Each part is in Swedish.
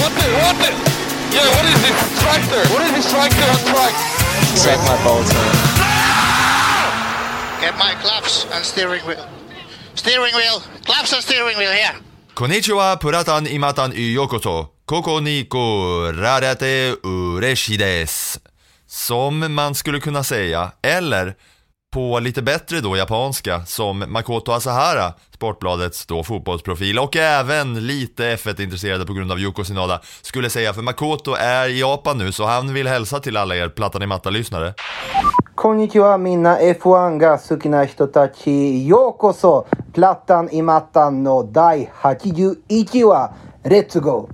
What the? What the? Yeah, what is this tractor? What is this tractor on track? Set my balls, man. Get my claps and steering wheel. Steering wheel. Claps and steering wheel here. Konnichiwa, puratan imatan y yokoso. Koko ni ko rarate desu. Som man skulle kunna säga, eller på lite bättre då japanska som Makoto Asahara, Sportbladets då fotbollsprofil och även lite F1-intresserade på grund av Yoko Sinada, skulle säga för Makoto är i Japan nu så han vill hälsa till alla er Plattan i matta-lyssnare. Konnichiwa mina F1 ga suki hitotachi yokoso Plattan i mattan no dai 81 wa Let's go!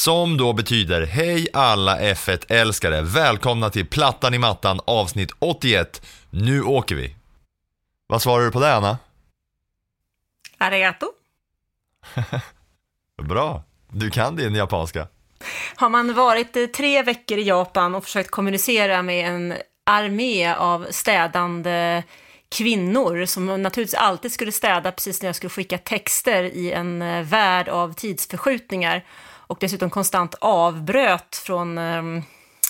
Som då betyder Hej alla F1-älskare! Välkomna till Plattan i mattan avsnitt 81 nu åker vi. Vad svarar du på det Anna? Arigato. Bra, du kan din japanska. Har man varit eh, tre veckor i Japan och försökt kommunicera med en armé av städande kvinnor som naturligtvis alltid skulle städa precis när jag skulle skicka texter i en eh, värld av tidsförskjutningar och dessutom konstant avbröt från eh,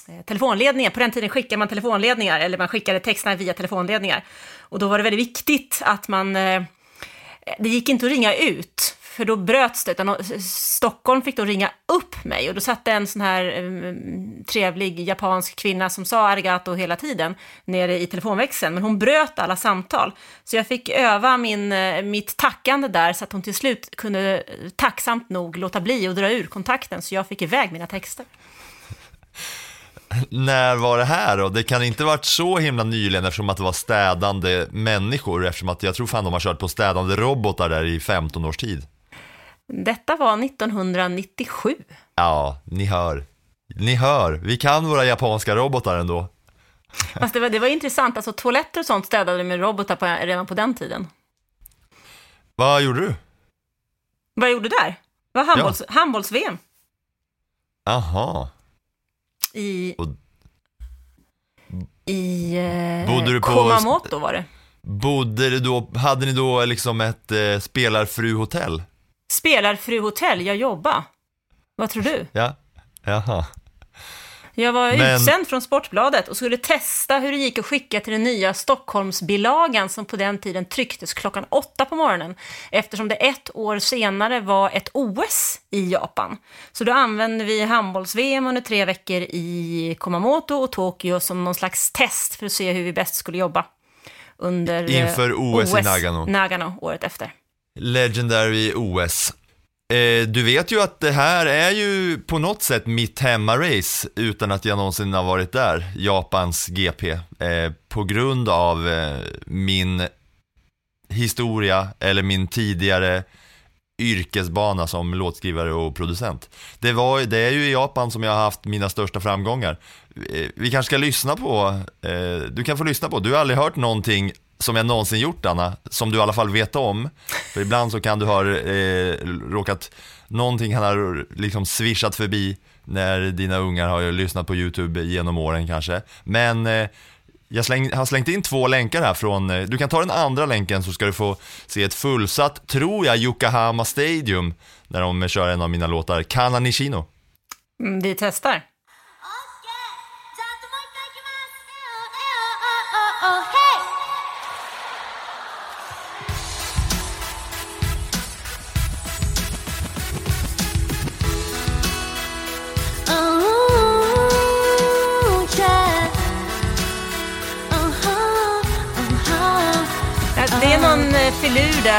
Eh, telefonledningar. På den tiden skickade man telefonledningar eller man skickade texterna via telefonledningar. Och då var det väldigt viktigt att man eh, det gick inte att ringa ut, för då bröts det, utan eh, Stockholm fick då ringa upp mig och då satt det en sån här trevlig japansk kvinna som sa arigato hela tiden nere i telefonväxeln, men hon bröt alla samtal. Så jag fick öva min, mitt tackande där så att hon till slut kunde tacksamt nog låta bli och dra ur kontakten, så jag fick iväg mina texter. När var det här då? Det kan inte varit så himla nyligen eftersom att det var städande människor eftersom att jag tror fan de har kört på städande robotar där i 15 års tid. Detta var 1997. Ja, ni hör. Ni hör, vi kan våra japanska robotar ändå. Fast det var, det var intressant, alltså toaletter och sånt städade med robotar på, redan på den tiden. Vad gjorde du? Vad jag gjorde där? Det var handbolls, handbolls-VM. Aha. I, Och- i eh, Bodde du på- Kumamoto var det. Bodde du då, hade ni då liksom ett eh, spelarfruhotell? Spelarfruhotell, jag jobbade. Vad tror du? Ja, jaha. Jag var Men- utsänd från Sportbladet och skulle testa hur det gick att skicka till den nya Stockholmsbilagan som på den tiden trycktes klockan åtta på morgonen eftersom det ett år senare var ett OS i Japan. Så då använde vi handbolls-VM under tre veckor i Kumamoto och Tokyo som någon slags test för att se hur vi bäst skulle jobba under Inför OS i Nagano. Nagano året efter. Legendary OS. Eh, du vet ju att det här är ju på något sätt mitt hemmarace utan att jag någonsin har varit där, Japans GP. Eh, på grund av eh, min historia eller min tidigare yrkesbana som låtskrivare och producent. Det, var, det är ju i Japan som jag har haft mina största framgångar. Eh, vi kanske ska lyssna på, eh, du kan få lyssna på, du har aldrig hört någonting som jag någonsin gjort Anna, som du i alla fall vet om. För ibland så kan du ha eh, råkat, någonting kan ha liksom swishat förbi när dina ungar har lyssnat på YouTube genom åren kanske. Men eh, jag släng, har slängt in två länkar här från, eh, du kan ta den andra länken så ska du få se ett fullsatt, tror jag, Yokohama Stadium när de kör en av mina låtar, Kana Nishino. Mm, vi testar.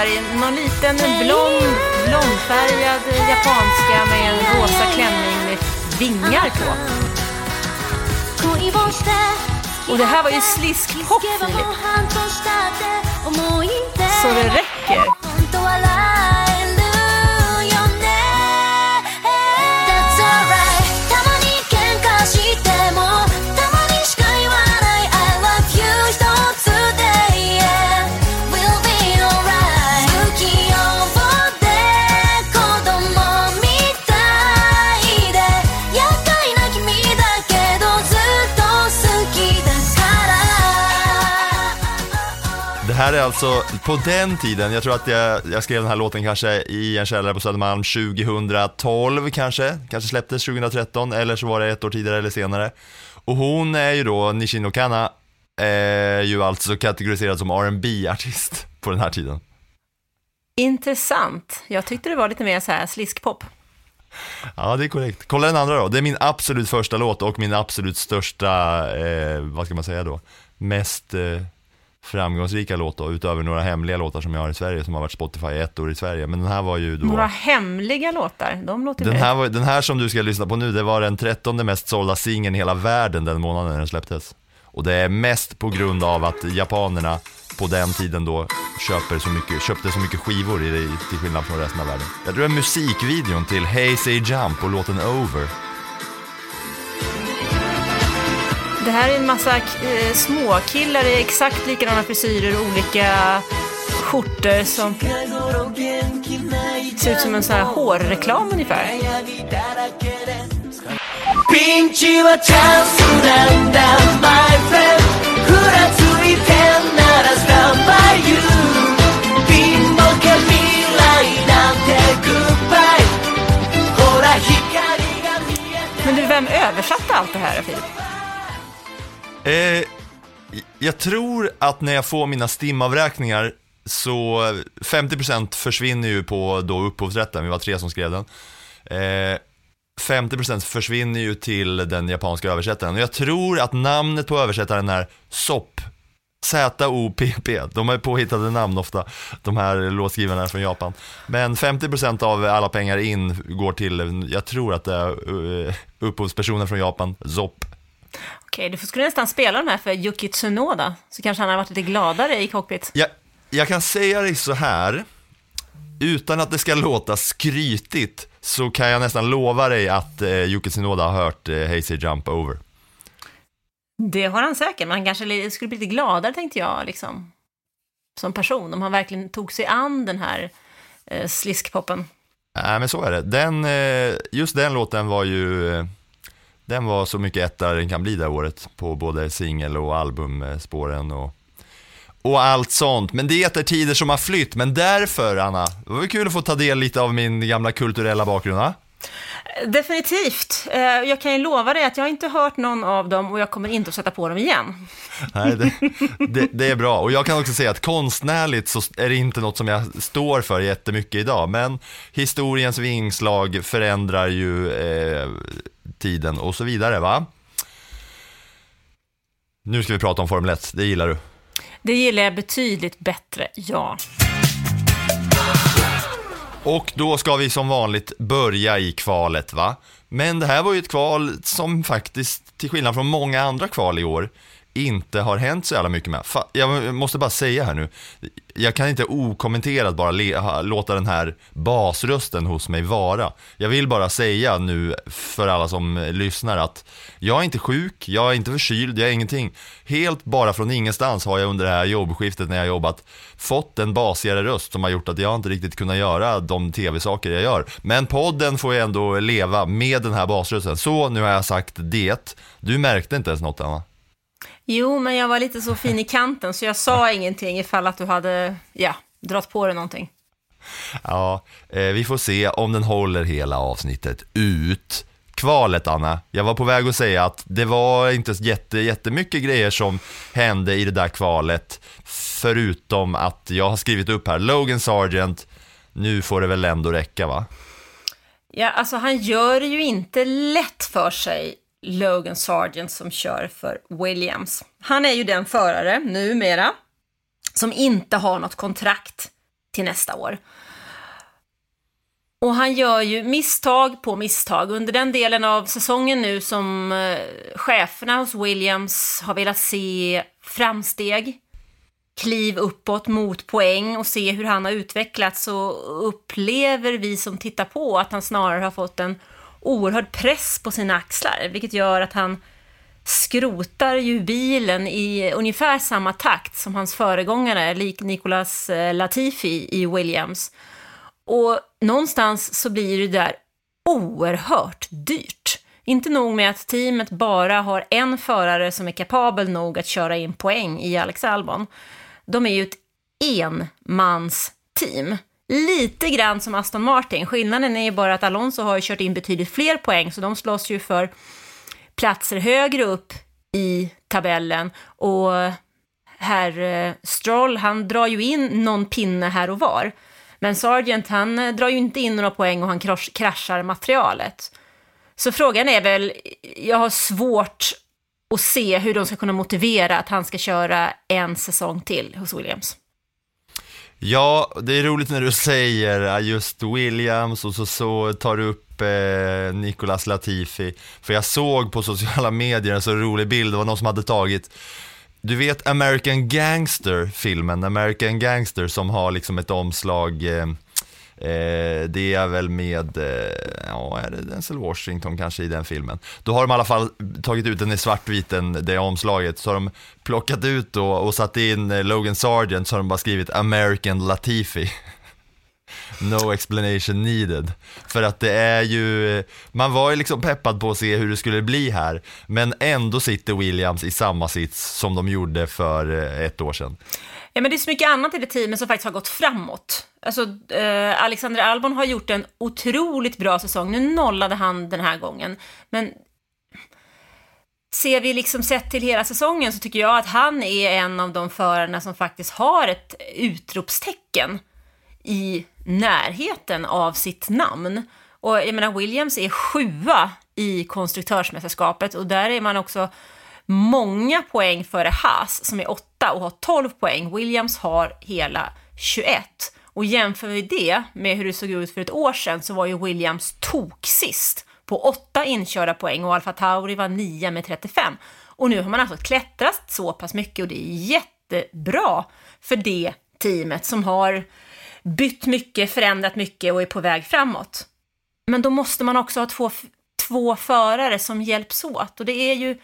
I någon liten blond, blondfärgad japanska med en rosa klänning med vingar på. Och det här var ju sliskpop, Filip. Så det räcker. Här är alltså på den tiden, jag tror att jag, jag skrev den här låten kanske i en källare på Södermalm 2012 kanske, kanske släpptes 2013 eller så var det ett år tidigare eller senare. Och hon är ju då, Nishino Kana, är ju alltså kategoriserad som rb artist på den här tiden. Intressant. Jag tyckte det var lite mer så här sliskpop. Ja, det är korrekt. Kolla den andra då. Det är min absolut första låt och min absolut största, eh, vad ska man säga då, mest eh, framgångsrika låt då, utöver några hemliga låtar som jag har i Sverige, som har varit Spotify ett år i Sverige. Men den här var ju då... Några hemliga låtar, de låter Den här, var, den här som du ska lyssna på nu, det var den trettonde mest sålda singeln i hela världen den månaden när den släpptes. Och det är mest på grund av att japanerna på den tiden då köper så mycket, köpte så mycket skivor i till skillnad från resten av världen. Jag tror det är musikvideon till Hey Say Jump och låten Over. Det här är en massa eh, småkillar i exakt likadana frisyrer och olika skjortor som ser ut som en sån här hårreklam ungefär. Men du, vem översatte allt det här, Filip? Eh, jag tror att när jag får mina stimavräkningar så 50% försvinner ju på då upphovsrätten, vi var tre som skrev den. Eh, 50% försvinner ju till den japanska översättaren och jag tror att namnet på översättaren är SOP. Z-O-P-P. De har ju påhittade namn ofta, de här låtskrivarna från Japan. Men 50% av alla pengar in går till, jag tror att det är eh, upphovspersonen från Japan, ZOP. Okej, du skulle nästan spela de här för Yuki Tsunoda, så kanske han har varit lite gladare i cockpit. Jag, jag kan säga dig så här, utan att det ska låta skrytigt, så kan jag nästan lova dig att eh, Yuki Tsunoda har hört eh, Hazy Jump Over. Det har han säkert, men han kanske skulle bli lite gladare tänkte jag, liksom. Som person, om han verkligen tog sig an den här eh, sliskpoppen. Nej, men så är det. Den, eh, just den låten var ju, eh, den var så mycket etta den kan bli det här året, på både singel och albumspåren och, och allt sånt. Men det är tider som har flytt, men därför Anna, det var kul att få ta del lite av min gamla kulturella bakgrund, va? Definitivt. Eh, Jag kan ju lova dig att jag inte hört någon av dem och jag kommer inte att sätta på dem igen. Nej, det, det, det är bra. Och jag kan också säga att konstnärligt så är det inte något som jag står för jättemycket idag. Men historiens vingslag förändrar ju eh, tiden och så vidare, va? Nu ska vi prata om Formel 1, det gillar du. Det gillar jag betydligt bättre, ja. Och då ska vi som vanligt börja i kvalet, va? Men det här var ju ett kval som faktiskt, till skillnad från många andra kval i år, inte har hänt så jävla mycket med. Fa- jag måste bara säga här nu, jag kan inte okommenterat bara låta den här basrösten hos mig vara. Jag vill bara säga nu för alla som lyssnar att jag är inte sjuk, jag är inte förkyld, jag är ingenting. Helt bara från ingenstans har jag under det här jobbskiftet när jag jobbat fått en basigare röst som har gjort att jag inte riktigt kunnat göra de tv-saker jag gör. Men podden får jag ändå leva med den här basrösten. Så nu har jag sagt det. Du märkte inte ens något Anna? Jo, men jag var lite så fin i kanten så jag sa ingenting ifall att du hade, ja, dragit på dig någonting. Ja, eh, vi får se om den håller hela avsnittet ut. Kvalet Anna, jag var på väg att säga att det var inte jätte, jättemycket grejer som hände i det där kvalet. Förutom att jag har skrivit upp här, Logan Sargent, nu får det väl ändå räcka va? Ja, alltså han gör det ju inte lätt för sig, Logan Sargent som kör för Williams. Han är ju den förare, numera, som inte har något kontrakt till nästa år. Och han gör ju misstag på misstag. Under den delen av säsongen nu som eh, cheferna hos Williams har velat se framsteg, kliv uppåt mot poäng och se hur han har utvecklats så upplever vi som tittar på att han snarare har fått en oerhörd press på sina axlar, vilket gör att han skrotar ju bilen i ungefär samma takt som hans föregångare, lik Nicolas eh, Latifi i Williams. Och någonstans så blir det där oerhört dyrt. Inte nog med att teamet bara har en förare som är kapabel nog att köra in poäng i Alex Albon. de är ju ett enmansteam. Lite grann som Aston Martin. Skillnaden är ju bara att Alonso har ju kört in betydligt fler poäng, så de slåss ju för platser högre upp i tabellen. Och herr eh, Stroll, han drar ju in någon pinne här och var. Men Sargent, han eh, drar ju inte in några poäng och han kraschar materialet. Så frågan är väl, jag har svårt att se hur de ska kunna motivera att han ska köra en säsong till hos Williams. Ja, det är roligt när du säger just Williams och så, så tar du upp eh, Nicolas Latifi. För jag såg på sociala medier en så rolig bild, det var någon som hade tagit du vet American Gangster, filmen American Gangster som har liksom ett omslag eh, Eh, det är väl med, eh, ja, är det Denzel Washington kanske i den filmen. Då har de i alla fall tagit ut den i svartviten, det omslaget, så har de plockat ut då och satt in eh, Logan Sargent, så har de bara skrivit American Latifi. No explanation needed. För att det är ju, eh, man var ju liksom peppad på att se hur det skulle bli här, men ändå sitter Williams i samma sits som de gjorde för eh, ett år sedan. Ja, men det är så mycket annat i det teamet som faktiskt har gått framåt. Alltså, eh, Alexander Albon har gjort en otroligt bra säsong. Nu nollade han den här gången, men ser vi liksom sett till hela säsongen så tycker jag att han är en av de förarna som faktiskt har ett utropstecken i närheten av sitt namn. Och jag menar, Williams är sjua i konstruktörsmästerskapet och där är man också många poäng före Haas som är 8 och har 12 poäng. Williams har hela 21. Och jämför vi det med hur det såg ut för ett år sedan så var ju Williams tok sist på 8 inkörda poäng och Alfa Tauri var 9 med 35. Och nu har man alltså klättrat så pass mycket och det är jättebra för det teamet som har bytt mycket, förändrat mycket och är på väg framåt. Men då måste man också ha två, två förare som hjälps åt och det är ju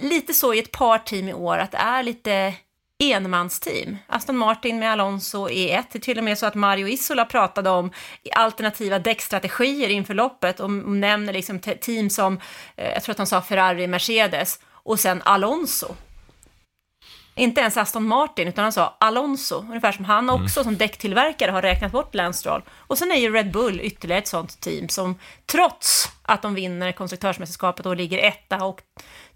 lite så i ett par team i år att det är lite enmansteam. Aston Martin med Alonso är ett. Det är till och med så att Mario Isola pratade om alternativa däckstrategier inför loppet och nämner liksom team som, eh, jag tror att han sa Ferrari, Mercedes och sen Alonso. Inte ens Aston Martin, utan han sa Alonso, ungefär som han mm. också som däcktillverkare har räknat bort Lance. Och sen är ju Red Bull ytterligare ett sånt team som trots att de vinner konstruktörsmästerskapet och ligger etta och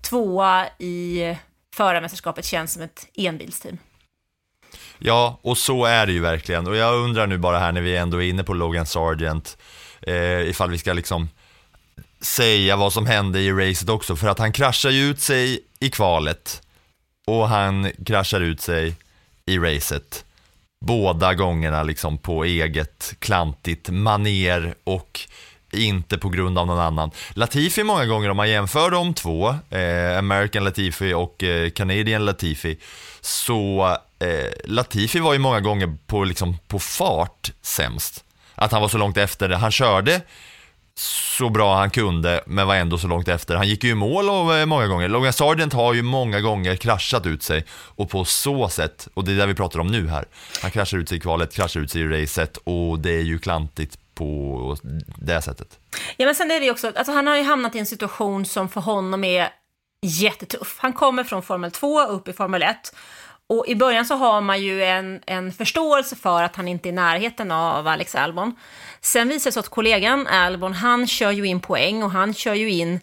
tvåa i förarmästerskapet känns som ett enbilsteam. Ja, och så är det ju verkligen. Och jag undrar nu bara här när vi ändå är inne på Logan Sargent, eh, ifall vi ska liksom säga vad som hände i racet också, för att han kraschar ju ut sig i kvalet och han kraschar ut sig i racet. Båda gångerna liksom på eget klantigt maner och inte på grund av någon annan. Latifi många gånger, om man jämför de två, eh, American Latifi och eh, Canadian Latifi, så eh, Latifi var ju många gånger på, liksom, på fart sämst. Att han var så långt efter. Han körde så bra han kunde, men var ändå så långt efter. Han gick ju i mål och, eh, många gånger. Logan Sargent har ju många gånger kraschat ut sig och på så sätt, och det är det vi pratar om nu här, han kraschar ut sig i kvalet, kraschar ut sig i racet och det är ju klantigt på det sättet. Ja, men sen är det ju också, alltså han har ju hamnat i en situation som för honom är jättetuff. Han kommer från Formel 2 upp i Formel 1 och i början så har man ju en, en förståelse för att han inte är i närheten av Alex Albon. Sen visar det sig att kollegan Albon, han kör ju in poäng och han kör ju in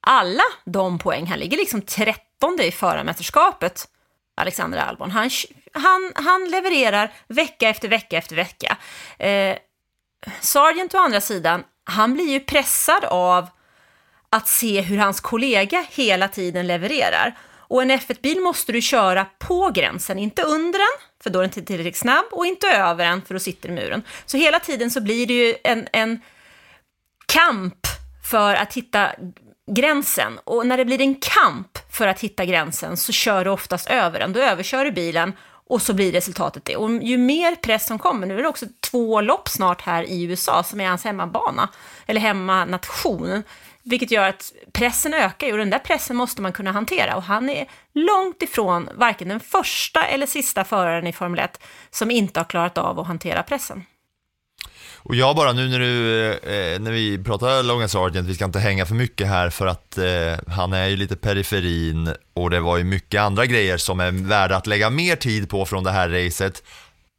alla de poäng. Han ligger liksom trettonde i förarmästerskapet, Alexander Albon. Han, han, han levererar vecka efter vecka efter vecka. Eh, Sargent å andra sidan, han blir ju pressad av att se hur hans kollega hela tiden levererar. Och en F1-bil måste du köra på gränsen, inte under den, för då är den inte tillräckligt snabb, och inte över den, för då sitter i muren. Så hela tiden så blir det ju en, en kamp för att hitta gränsen. Och när det blir en kamp för att hitta gränsen så kör du oftast över den. Då överkör du bilen och så blir resultatet det. Och ju mer press som kommer, nu är det också två lopp snart här i USA som är hans hemmabana, eller hemmanation, vilket gör att pressen ökar och den där pressen måste man kunna hantera och han är långt ifrån varken den första eller sista föraren i Formel 1 som inte har klarat av att hantera pressen. Och jag bara nu när du, eh, när vi pratar Logan Sargent, vi ska inte hänga för mycket här för att eh, han är ju lite periferin och det var ju mycket andra grejer som är värda att lägga mer tid på från det här racet.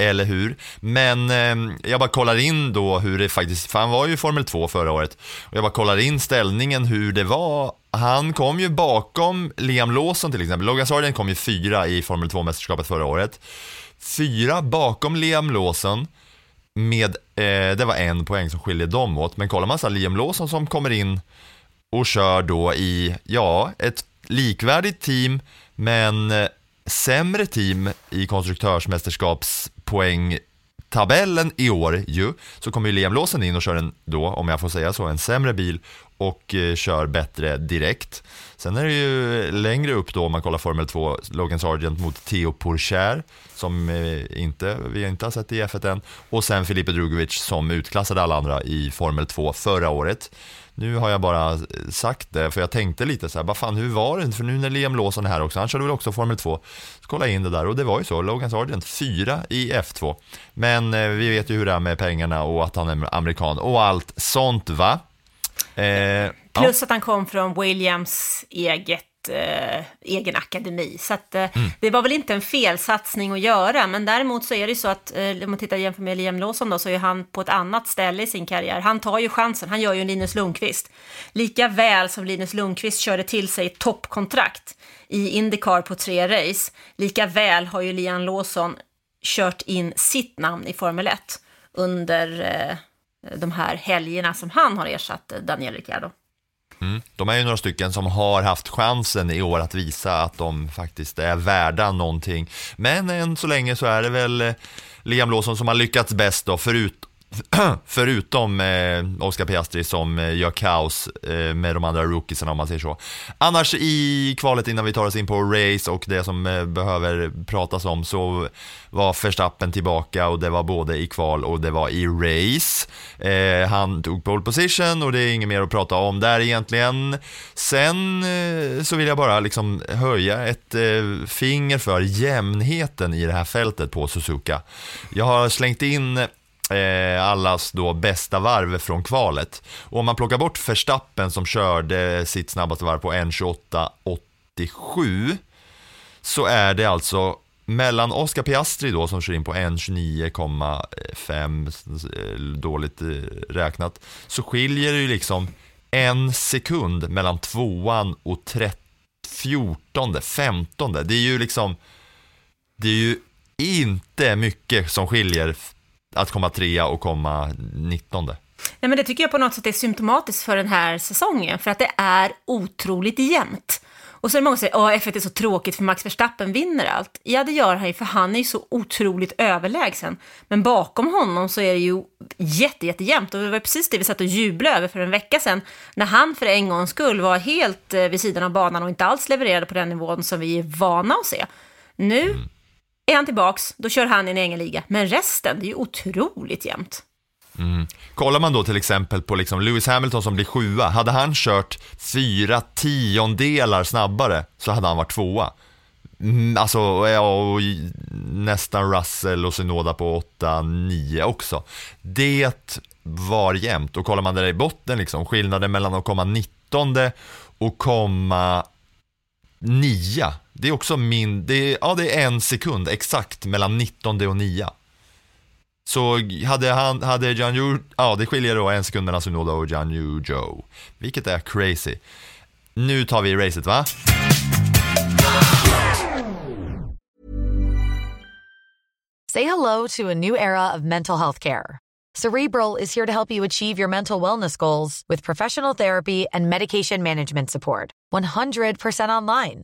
Eller hur? Men eh, jag bara kollar in då hur det faktiskt, för han var ju i Formel 2 förra året. Och jag bara kollar in ställningen hur det var. Han kom ju bakom Liam Lawson till exempel. Logan Sargent kom ju fyra i Formel 2-mästerskapet förra året. Fyra bakom Liam Lawson med, eh, det var en poäng som skiljer dem åt. Men kollar man så här, Liam Lawson som kommer in och kör då i, ja, ett likvärdigt team men eh, sämre team i konstruktörsmästerskapspoängtabellen i år ju, så kommer ju Liam Lawson in och kör en, då, om jag får säga så, en sämre bil och eh, kör bättre direkt. Sen är det ju längre upp då om man kollar Formel 2, Logan Sargent mot Theo Pourchaire som eh, inte, vi inte har sett i F1 än och sen Filipe Drugovic som utklassade alla andra i Formel 2 förra året. Nu har jag bara eh, sagt det, för jag tänkte lite så här, vad fan hur var det? För nu när Liam Lawson är här också, han körde väl också Formel 2, så kolla in det där och det var ju så, Logan Sargent fyra i F2. Men eh, vi vet ju hur det är med pengarna och att han är amerikan och allt sånt va? Eh, Plus ja. att han kom från Williams eget eh, egen akademi. Så att, eh, mm. det var väl inte en felsatsning att göra, men däremot så är det så att eh, om man tittar jämför med Liam Lawson då, så är han på ett annat ställe i sin karriär. Han tar ju chansen, han gör ju en Linus Lundqvist. Lika väl som Linus Lundqvist körde till sig ett toppkontrakt i Indycar på tre race, lika väl har ju Liam Lawson kört in sitt namn i Formel 1 under eh, Eh, de här helgerna som han har ersatt eh, Daniel Ricciardo. Mm. De är ju några stycken som har haft chansen i år att visa att de faktiskt är värda någonting. Men än så länge så är det väl eh, Liam Lawson som har lyckats bäst då, förut, förutom eh, Oscar Piastri som eh, gör kaos eh, med de andra rookiesarna om man säger så. Annars i kvalet innan vi tar oss in på race och det som eh, behöver pratas om så var Verstappen tillbaka och det var både i kval och det var i race. Eh, han tog pole position och det är inget mer att prata om där egentligen. Sen eh, så vill jag bara liksom höja ett eh, finger för jämnheten i det här fältet på Suzuka. Jag har slängt in eh, allas då bästa varv från kvalet. Och om man plockar bort Verstappen som körde sitt snabbaste varv på 1.28,87 så är det alltså mellan Oscar Piastri då som kör in på 1.29,5 dåligt eh, räknat så skiljer det ju liksom en sekund mellan tvåan och 30, 14, 15. Det är ju liksom det är ju inte mycket som skiljer att komma trea och komma nittonde. Nej, men det tycker jag på något sätt är symptomatiskt för den här säsongen, för att det är otroligt jämnt. Och så är det många som säger att F1 är så tråkigt för Max Verstappen vinner allt. Ja, det gör han ju, för han är ju så otroligt överlägsen. Men bakom honom så är det ju jätte, jättejämnt. Och det var precis det vi satt och jublade över för en vecka sedan, när han för en gångs skull var helt eh, vid sidan av banan och inte alls levererade på den nivån som vi är vana att se. Nu mm. Är han tillbaks, då kör han i en egen liga. Men resten, det är ju otroligt jämnt. Mm. Kollar man då till exempel på liksom Lewis Hamilton som blir sjua, hade han kört fyra tiondelar snabbare så hade han varit tvåa. Mm, alltså, ja, och nästan Russell och Synoda på 8-9 också. Det var jämnt och kollar man där i botten, liksom, skillnaden mellan att komma 19 och komma nia. Det är också min, det är, ja det är en sekund exakt mellan 19 och 9. Så hade han, hade John Yu, ja det skiljer då en sekund mellan Sunoda och John Yu Joe. Vilket är crazy. Nu tar vi racet va? Say hello to a new era of mental health care. Cerebral is here to help you achieve your mental wellness goals with professional therapy and medication management support. 100% online.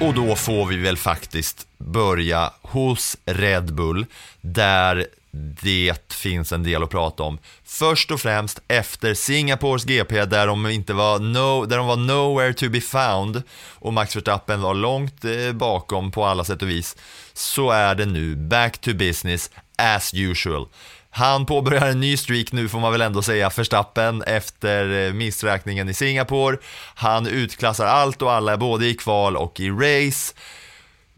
Och då får vi väl faktiskt börja hos Red Bull, där det finns en del att prata om. Först och främst efter Singapores GP där de, inte var, no, där de var nowhere to be found och Max Verstappen var långt eh, bakom på alla sätt och vis, så är det nu back to business as usual. Han påbörjar en ny streak nu får man väl ändå säga, Verstappen, efter eh, missräkningen i Singapore. Han utklassar allt och alla, både i kval och i race.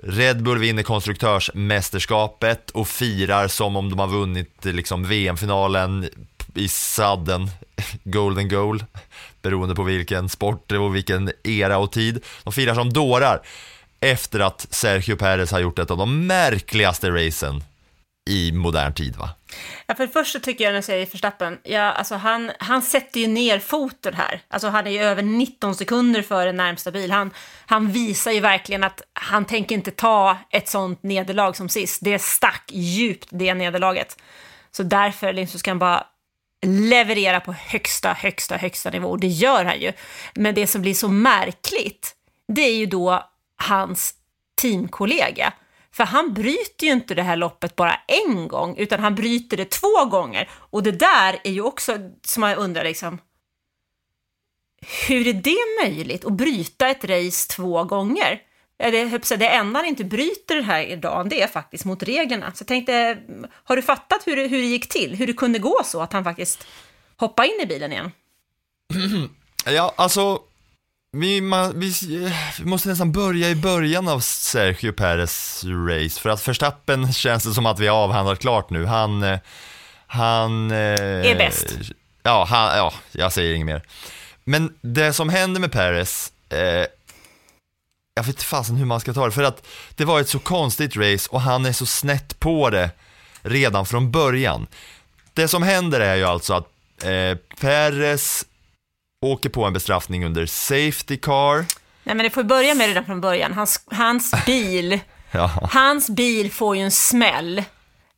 Red Bull vinner konstruktörsmästerskapet och firar som om de har vunnit eh, liksom VM-finalen i sudden, golden goal, beroende på vilken sport och vilken era och tid. De firar som dårar efter att Sergio Perez har gjort ett av de märkligaste racen i modern tid va? Ja, för det första tycker jag när jag säger Verstappen, ja, alltså han, han sätter ju ner foten här. Alltså han är ju över 19 sekunder före närmsta bil. Han, han visar ju verkligen att han tänker inte ta ett sånt nederlag som sist. Det stack djupt det nederlaget. Så därför liksom ska han bara leverera på högsta, högsta, högsta nivå. Och det gör han ju. Men det som blir så märkligt, det är ju då hans teamkollega för han bryter ju inte det här loppet bara en gång, utan han bryter det två gånger. Och det där är ju också, som man undrar liksom, hur är det möjligt att bryta ett race två gånger? Det, det enda han inte bryter den här dagen, det är faktiskt mot reglerna. Så jag tänkte, har du fattat hur det, hur det gick till? Hur det kunde gå så att han faktiskt hoppade in i bilen igen? Ja, alltså vi, man, vi, vi, måste nästan börja i början av Sergio Perez race, för att Verstappen känns det som att vi har avhandlat klart nu. Han... eh, Han... eh, Är bäst. Ja, han, ja, jag säger inget mer. Men det som händer med Perez, eh, jag vet inte fasen hur man ska ta det, för att det var ett så konstigt race och han är så snett på det redan från början. Det som händer är ju alltså att eh, Perez åker på en bestraffning under safety car. Nej, men det får börja med redan från början. Hans, hans bil, Ja. hans bil får ju en smäll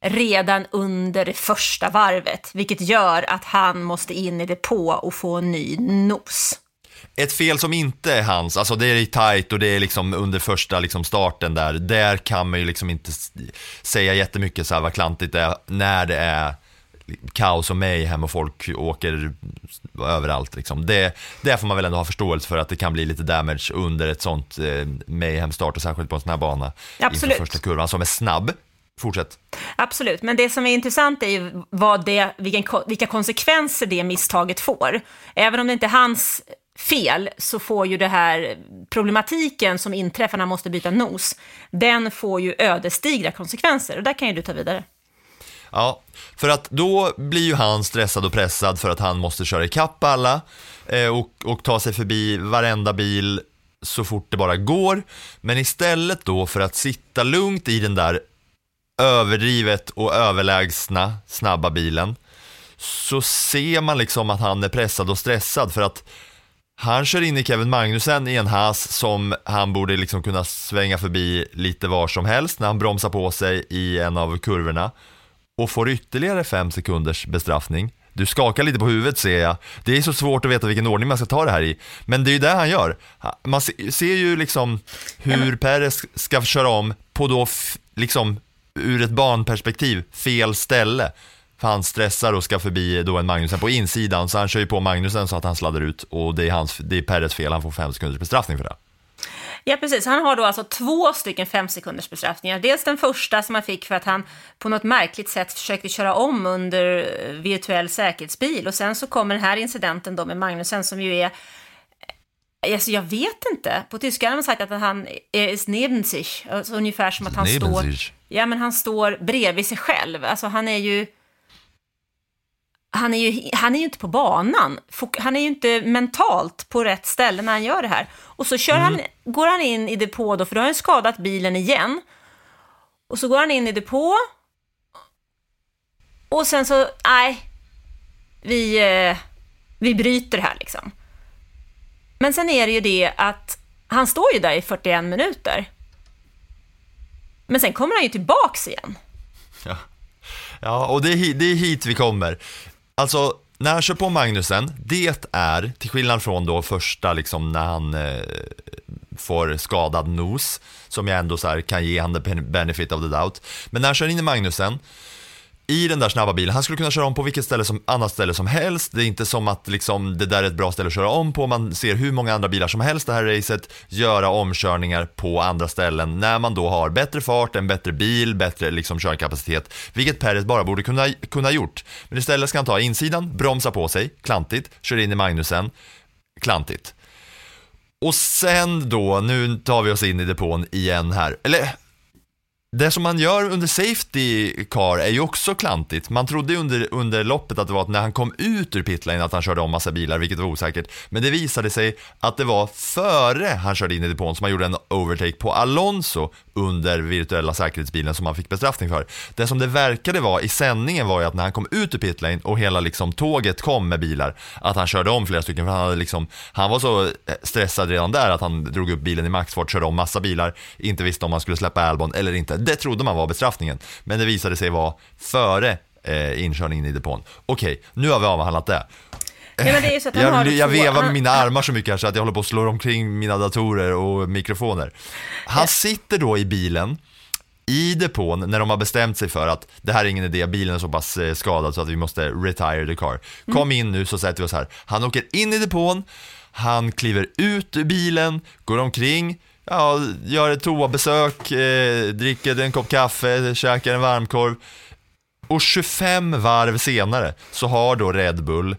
redan under det första varvet, vilket gör att han måste in i depå och få en ny nos. Ett fel som inte är hans, alltså det är tight och det är liksom under första liksom starten där, där kan man ju liksom inte säga jättemycket så här vad klantigt det är när det är kaos och mayhem och folk åker överallt liksom. Det, det får man väl ändå ha förståelse för att det kan bli lite damage under ett sånt eh, mayhem start och särskilt på en sån här bana Absolut. inför första kurvan som är snabb. Fortsätt. Absolut, men det som är intressant är ju vad det, vilken, vilka konsekvenser det misstaget får. Även om det inte är hans fel så får ju det här problematiken som inträffar när han måste byta nos, den får ju ödesdigra konsekvenser och där kan ju du ta vidare. Ja, för att då blir ju han stressad och pressad för att han måste köra ikapp alla eh, och, och ta sig förbi varenda bil så fort det bara går. Men istället då för att sitta lugnt i den där överdrivet och överlägsna snabba bilen så ser man liksom att han är pressad och stressad för att han kör in i Kevin Magnussen i en has som han borde liksom kunna svänga förbi lite var som helst när han bromsar på sig i en av kurvorna och får ytterligare fem sekunders bestraffning. Du skakar lite på huvudet ser jag. Det är så svårt att veta vilken ordning man ska ta det här i. Men det är ju det han gör. Man ser ju liksom hur Perez ska köra om på då, liksom ur ett banperspektiv, fel ställe. För han stressar och ska förbi då en Magnusen på insidan, så han kör ju på Magnusen så att han sladdar ut och det är, hans, det är Perez fel, han får fem sekunders bestraffning för det. Ja, precis. Han har då alltså två stycken fem sekunders bestraffningar. Dels den första som han fick för att han på något märkligt sätt försökte köra om under eh, virtuell säkerhetsbil. Och sen så kommer den här incidenten då med Magnusen som ju är Alltså jag vet inte. På tyska har man sagt att han är neben sich. Alltså ungefär som att han står... Ja, men han står bredvid sig själv. Alltså han är ju... Han är ju, han är ju inte på banan. Han är ju inte mentalt på rätt ställe när han gör det här. Och så kör han, går han in i depå då, för då har han skadat bilen igen. Och så går han in i depå. Och sen så, nej, vi, eh, vi bryter här liksom. Men sen är det ju det att han står ju där i 41 minuter. Men sen kommer han ju tillbaks igen. Ja, ja och det är, hit, det är hit vi kommer. Alltså, när han kör på Magnusen, det är, till skillnad från då första, liksom när han eh, får skadad nos, som jag ändå så här kan ge han the benefit of the doubt. Men när han kör in i Magnusen, i den där snabba bilen, han skulle kunna köra om på vilket ställe som, annat ställe som helst. Det är inte som att liksom, det där är ett bra ställe att köra om på. Man ser hur många andra bilar som helst det här racet göra omkörningar på andra ställen när man då har bättre fart, en bättre bil, bättre liksom, körkapacitet. Vilket Perez bara borde kunna, kunna gjort. Men istället ska han ta insidan, bromsa på sig, klantigt, kör in i Magnusen, klantigt. Och sen då, nu tar vi oss in i depån igen här. Eller det som man gör under Safety Car är ju också klantigt. Man trodde under, under loppet att det var att när han kom ut ur pitlane att han körde om massa bilar, vilket var osäkert. Men det visade sig att det var före han körde in i depån som han gjorde en overtake på Alonso under virtuella säkerhetsbilen som han fick bestraffning för. Det som det verkade vara i sändningen var ju att när han kom ut ur pitlane och hela liksom tåget kom med bilar, att han körde om flera stycken för han, hade liksom, han var så eh, stressad redan där att han drog upp bilen i maxfart, körde om massa bilar, inte visste om han skulle släppa Albon eller inte. Det trodde man var bestraffningen, men det visade sig vara före eh, inkörningen i depån. Okej, nu har vi avhandlat det. Ja, men det är ju så att han Jag, har jag två- vevar med mina armar så mycket här så att jag håller på att slå omkring mina datorer och mikrofoner. Han sitter då i bilen i depån när de har bestämt sig för att det här är ingen idé, bilen är så pass eh, skadad så att vi måste retire the car. Kom in nu så sätter vi oss här. Han åker in i depån, han kliver ut ur bilen, går omkring, ja, gör ett toabesök, eh, dricker en kopp kaffe, käkar en varmkorv. Och 25 varv senare så har då Red Bull,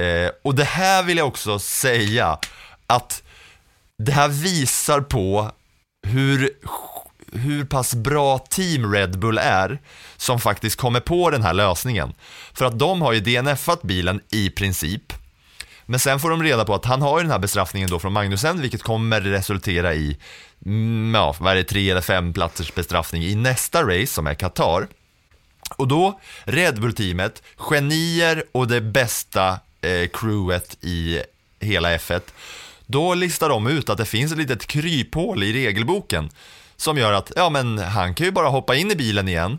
eh, och det här vill jag också säga, att det här visar på hur, hur pass bra team Red Bull är som faktiskt kommer på den här lösningen. För att de har ju DNF'at bilen i princip. Men sen får de reda på att han har ju den här bestraffningen då från Magnusen, vilket kommer resultera i, mm, ja, vad är det, tre eller fem platsers bestraffning i nästa race som är Qatar. Och då, Red Bull-teamet, genier och det bästa eh, crewet i hela F1, då listar de ut att det finns ett litet kryphål i regelboken som gör att, ja men han kan ju bara hoppa in i bilen igen,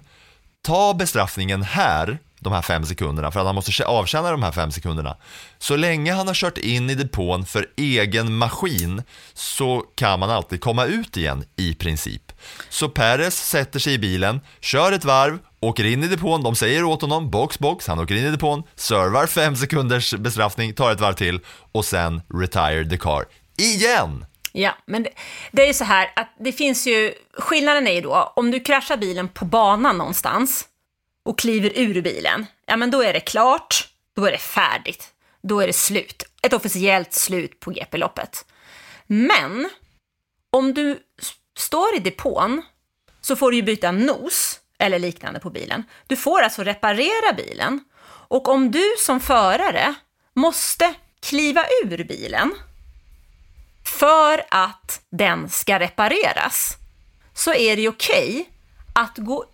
ta bestraffningen här, de här fem sekunderna, för att han måste avtjäna de här fem sekunderna. Så länge han har kört in i depån för egen maskin så kan man alltid komma ut igen i princip. Så Perez sätter sig i bilen, kör ett varv, åker in i depån, de säger åt honom box box, han åker in i depån, servar fem sekunders bestraffning, tar ett varv till och sen retire the car. Igen! Ja, men det, det är ju så här att det finns ju, skillnaden är ju då, om du kraschar bilen på banan någonstans och kliver ur bilen, ja men då är det klart, då är det färdigt, då är det slut. Ett officiellt slut på GP-loppet. Men om du står i depån så får du ju byta nos eller liknande på bilen. Du får alltså reparera bilen och om du som förare måste kliva ur bilen för att den ska repareras så är det okej att gå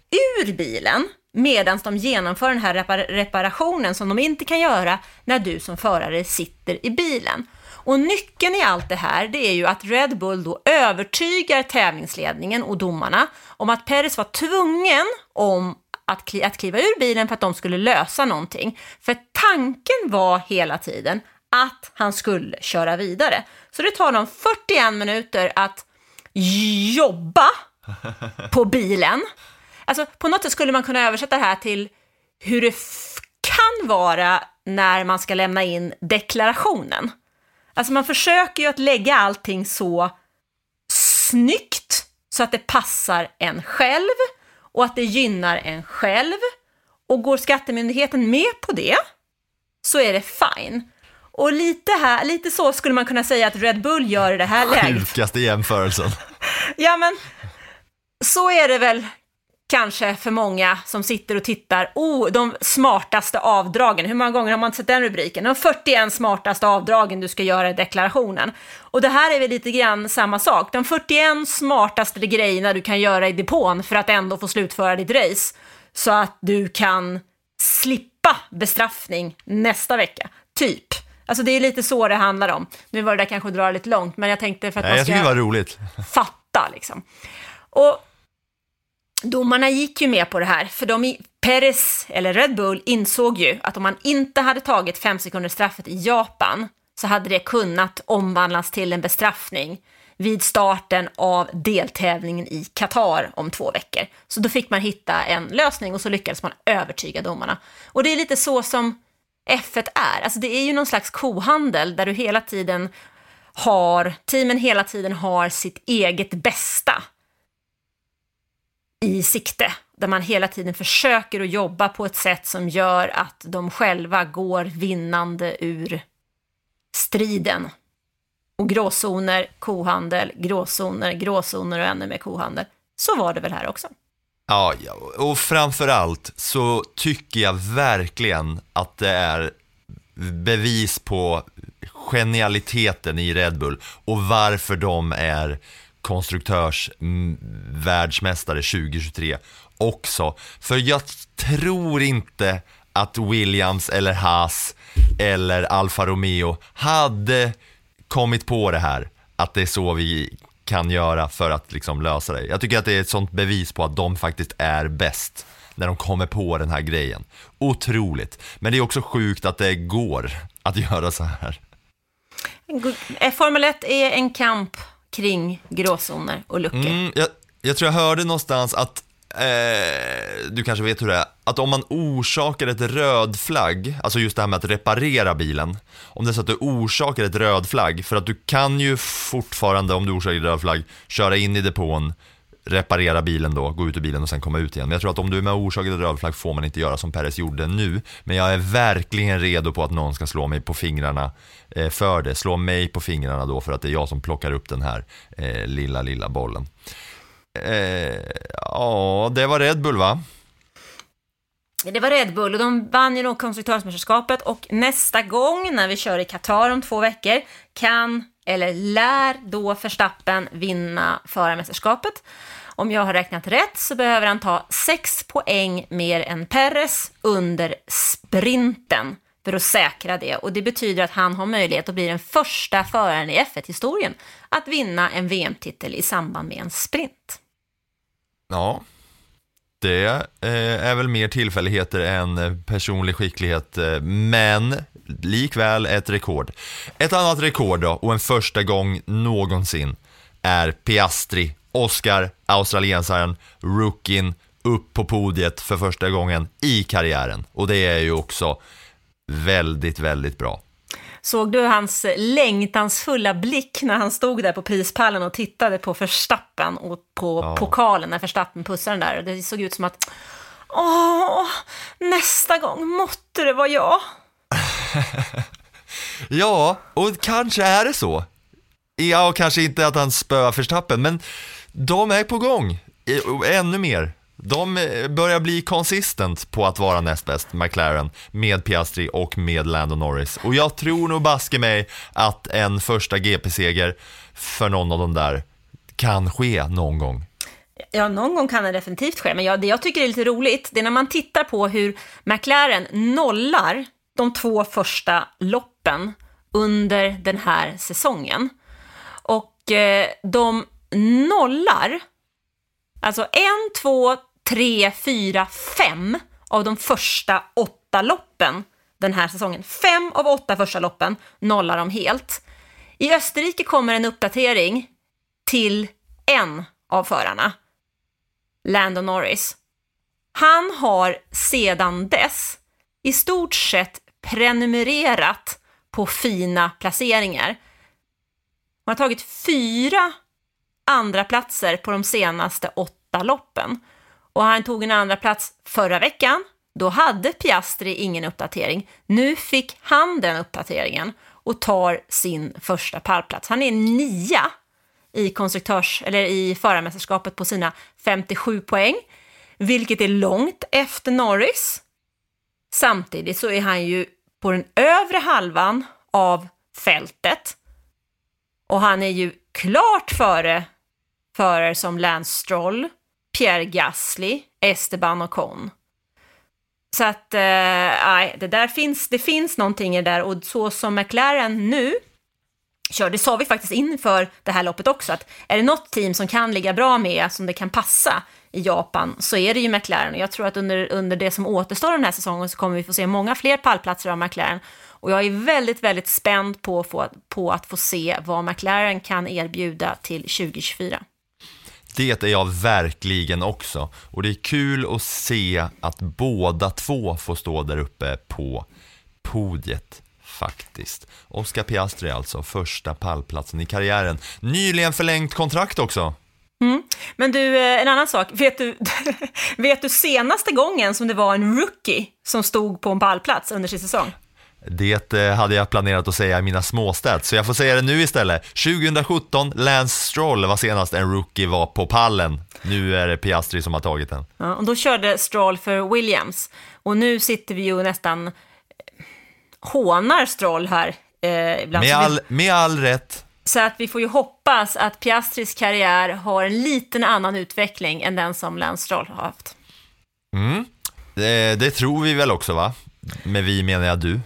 ur bilen medan de genomför den här reparationen som de inte kan göra när du som förare sitter i bilen. Och nyckeln i allt det här, det är ju att Red Bull då övertygar tävlingsledningen och domarna om att Perez var tvungen om att, kli- att kliva ur bilen för att de skulle lösa någonting. För tanken var hela tiden att han skulle köra vidare. Så det tar dem 41 minuter att jobba på bilen. Alltså på något sätt skulle man kunna översätta det här till hur det kan vara när man ska lämna in deklarationen. Alltså man försöker ju att lägga allting så snyggt så att det passar en själv och att det gynnar en själv. Och går skattemyndigheten med på det så är det fine. Och lite, här, lite så skulle man kunna säga att Red Bull gör i det här läget. Sjukaste jämförelsen. Ja, men så är det väl kanske för många som sitter och tittar. Oh, de smartaste avdragen. Hur många gånger har man sett den rubriken? De 41 smartaste avdragen du ska göra i deklarationen. Och det här är väl lite grann samma sak. De 41 smartaste grejerna du kan göra i depån för att ändå få slutföra ditt race. Så att du kan slippa bestraffning nästa vecka. Typ. Alltså det är lite så det handlar om. Nu var det där kanske att dra lite långt, men jag tänkte för att Nej, man jag tycker ska det var roligt. fatta liksom. Och domarna gick ju med på det här, för de, i- Perez, eller Red Bull, insåg ju att om man inte hade tagit fem sekunders straffet i Japan så hade det kunnat omvandlas till en bestraffning vid starten av deltävlingen i Qatar om två veckor. Så då fick man hitta en lösning och så lyckades man övertyga domarna. Och det är lite så som F1 är. Alltså det är ju någon slags kohandel där du hela tiden har, teamen hela tiden har sitt eget bästa i sikte. Där man hela tiden försöker att jobba på ett sätt som gör att de själva går vinnande ur striden. Och gråzoner, kohandel, gråzoner, gråzoner och ännu mer kohandel. Så var det väl här också. Ja, och framförallt så tycker jag verkligen att det är bevis på genialiteten i Red Bull och varför de är konstruktörsvärldsmästare mm, 2023 också. För jag tror inte att Williams eller Haas eller Alfa Romeo hade kommit på det här, att det är så vi kan göra för att liksom lösa det. Jag tycker att det är ett sånt bevis på att de faktiskt är bäst när de kommer på den här grejen. Otroligt. Men det är också sjukt att det går att göra så här. Eh, Formel 1 är en kamp kring gråzoner och luckor. Mm, jag, jag tror jag hörde någonstans att, eh, du kanske vet hur det är, att om man orsakar ett röd flagg, alltså just det här med att reparera bilen, om det är så att du orsakar ett röd flagg, för att du kan ju fortfarande, om du orsakar ett röd flagg, köra in i depån, reparera bilen då, gå ut ur bilen och sen komma ut igen. Men jag tror att om du är med och orsakar ett röd flagg får man inte göra som Perez gjorde nu. Men jag är verkligen redo på att någon ska slå mig på fingrarna eh, för det. Slå mig på fingrarna då för att det är jag som plockar upp den här eh, lilla, lilla bollen. Eh, ja, det var Red Bull va? Det var Red Bull och de vann ju då konstruktörsmästerskapet och nästa gång när vi kör i Qatar om två veckor kan, eller lär då Verstappen vinna förarmästerskapet. Om jag har räknat rätt så behöver han ta 6 poäng mer än Perez under sprinten för att säkra det. Och det betyder att han har möjlighet att bli den första föraren i F1-historien att vinna en VM-titel i samband med en sprint. Ja, det eh, är väl mer tillfälligheter än eh, personlig skicklighet, eh, men likväl ett rekord. Ett annat rekord då, och en första gång någonsin, är Piastri, Oscar, australiensaren, rookien, upp på podiet för första gången i karriären. Och det är ju också väldigt, väldigt bra. Såg du hans längtansfulla blick när han stod där på prispallen och tittade på Verstappen och på Ja. pokalen när Verstappen pussade den där? Det såg ut som att, åh, nästa gång måtte det vara jag. Ja, och kanske är det så. Ja, och kanske inte att han spöar Verstappen, men de är på gång. Ännu mer. De eh, börjar bli konsistent på att vara näst bäst, McLaren, med Piastri och med Lando Norris. Och jag tror nog baske mig att en första GP-seger för någon av dem där kan ske någon gång. Ja, någon gång kan det definitivt ske, men jag, det jag tycker är lite roligt, det är när man tittar på hur McLaren nollar de två första loppen under den här säsongen. Och eh, de nollar, alltså en, två, tre, fyra, fem av de första åtta loppen den här säsongen. Fem av åtta första loppen nollar de helt. I Österrike kommer en uppdatering till en av förarna. Lando Norris. Han har sedan dess i stort sett prenumererat på fina placeringar. Man har tagit fyra andra platser på de senaste åtta loppen. Och han tog en andra plats förra veckan. Då hade Piastri ingen uppdatering. Nu fick han den uppdateringen och tar sin första pallplats. Han är nia i konstruktörs eller i förarmästerskapet på sina 57 poäng, vilket är långt efter Norris. Samtidigt så är han ju på den övre halvan av fältet och han är ju klart före förare som Lance Stroll, Pierre Gasly, Esteban och Con. Så att, eh, nej, det där finns, det finns någonting i det där och så som McLaren nu kör, det sa vi faktiskt inför det här loppet också, att är det något team som kan ligga bra med, som det kan passa i Japan, så är det ju McLaren. Och jag tror att under, under det som återstår den här säsongen så kommer vi få se många fler pallplatser av McLaren. Och jag är väldigt, väldigt spänd på, få- på att få se vad McLaren kan erbjuda till 2024. Det är jag verkligen också. Och det är kul att se att båda två får stå där uppe på podiet faktiskt. Oscar Piastri alltså, första pallplatsen i karriären. Nyligen förlängt kontrakt också. Mm. Men du, eh, en annan sak. Vet du, vet du senaste gången som det var en rookie som stod på en pallplats under sin säsong? Det eh, hade jag planerat att säga i mina småstats, så jag får säga det nu istället. 2017, Lance Stroll var senast en rookie var på pallen. Nu är det Piastri som har tagit den. Ja, och då körde Stroll för Williams. Och nu sitter vi ju nästan eh, hånar Stroll här. Eh, ibland. Med all, med all rätt. Så att vi får ju hoppas att Piastris karriär har en liten annan utveckling än den som Lance Stroll har haft. Mm. Det, det tror vi väl också va? Med vi menar jag du.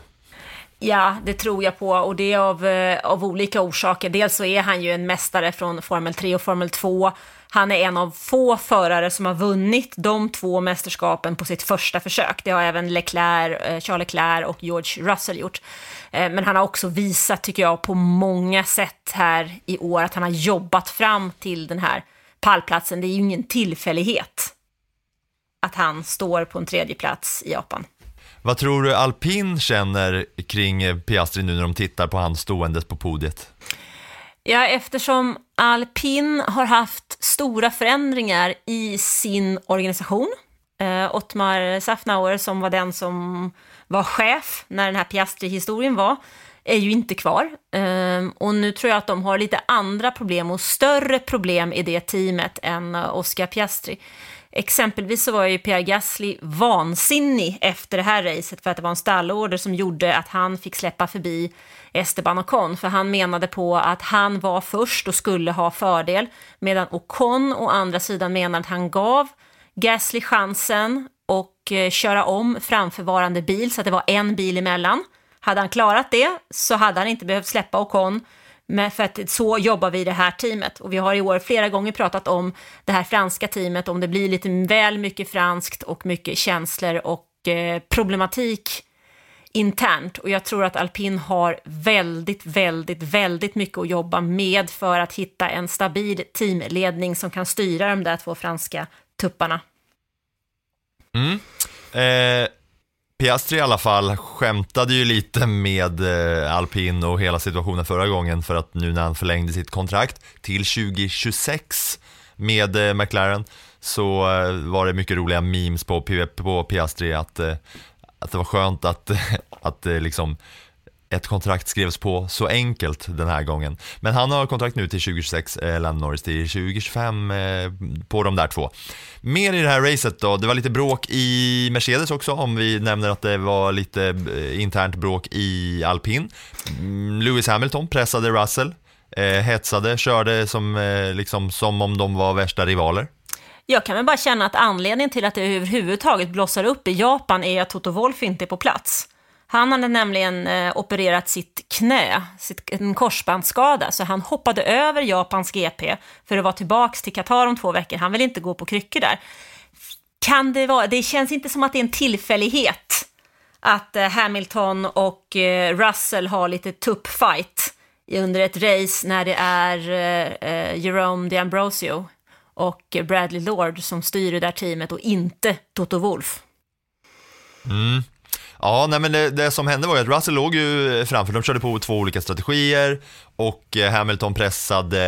Ja, det tror jag på och det är av, eh, av olika orsaker. Dels så är han ju en mästare från Formel 3 och Formel 2. Han är en av få förare som har vunnit de två mästerskapen på sitt första försök. Det har även Leclerc, eh, Charles Leclerc och George Russell gjort. Eh, men han har också visat, tycker jag, på många sätt här i år att han har jobbat fram till den här pallplatsen. Det är ju ingen tillfällighet att han står på en tredje plats i Japan. Vad tror du Alpin känner kring Piastri nu när de tittar på han ståendes på podiet? Ja, eftersom Alpin har haft stora förändringar i sin organisation. Eh, Ottmar Safnauer, som var den som var chef när den här Piastri-historien var, är ju inte kvar. Eh, och nu tror jag att de har lite andra problem och större problem i det teamet än eh, Oscar Piastri. Exempelvis så var ju Pierre Gasly vansinnig efter det här racet för att det var en stallorder som gjorde att han fick släppa förbi Esteban Ocon, för han menade på att han var först och skulle ha fördel, medan Ocon å andra sidan menade att han gav Gasly chansen och eh, köra om framförvarande bil så att det var en bil emellan. Hade han klarat det så hade han inte behövt släppa Ocon, men för att så jobbar vi i det här teamet. Och vi har i år flera gånger pratat om det här franska teamet, om det blir lite väl mycket franskt och mycket känslor och eh, problematik internt. Och jag tror att alpin har väldigt, väldigt, väldigt mycket att jobba med för att hitta en stabil teamledning som kan styra de där två franska tupparna. Mm. Eh, Piastri i alla fall skämtade ju lite med eh, Alpin och hela situationen förra gången för att nu när han förlängde sitt kontrakt till 2026 med eh, McLaren så eh, var det mycket roliga memes på, på Piastri att, eh, att det var skönt att, att eh, liksom ett kontrakt skrevs på så enkelt den här gången. Men han har kontrakt nu till 2026, eh, Lando Norris till 2025 eh, på de där två. Mer i det här racet då, det var lite bråk i Mercedes också, om vi nämner att det var lite eh, internt bråk i alpin. Mm, Lewis Hamilton pressade Russell, eh, hetsade, körde som, eh, liksom, som om de var värsta rivaler. Jag kan väl bara känna att anledningen till att det överhuvudtaget blossar upp i Japan är att Toto Wolff inte är på plats. Han hade nämligen eh, opererat sitt knä, sitt, en korsbandsskada, så han hoppade över Japans GP för att vara tillbaka till Qatar om två veckor. Han vill inte gå på kryckor där. Kan det vara, det känns inte som att det är en tillfällighet att eh, Hamilton och eh, Russell har lite tuppfight under ett race när det är eh, eh, Jerome D'Ambrosio och Bradley Lord som styr det där teamet och inte Toto Wolff. Mm. Ja, nej men det, det som hände var ju att Russell låg ju framför, de körde på två olika strategier och eh, Hamilton pressade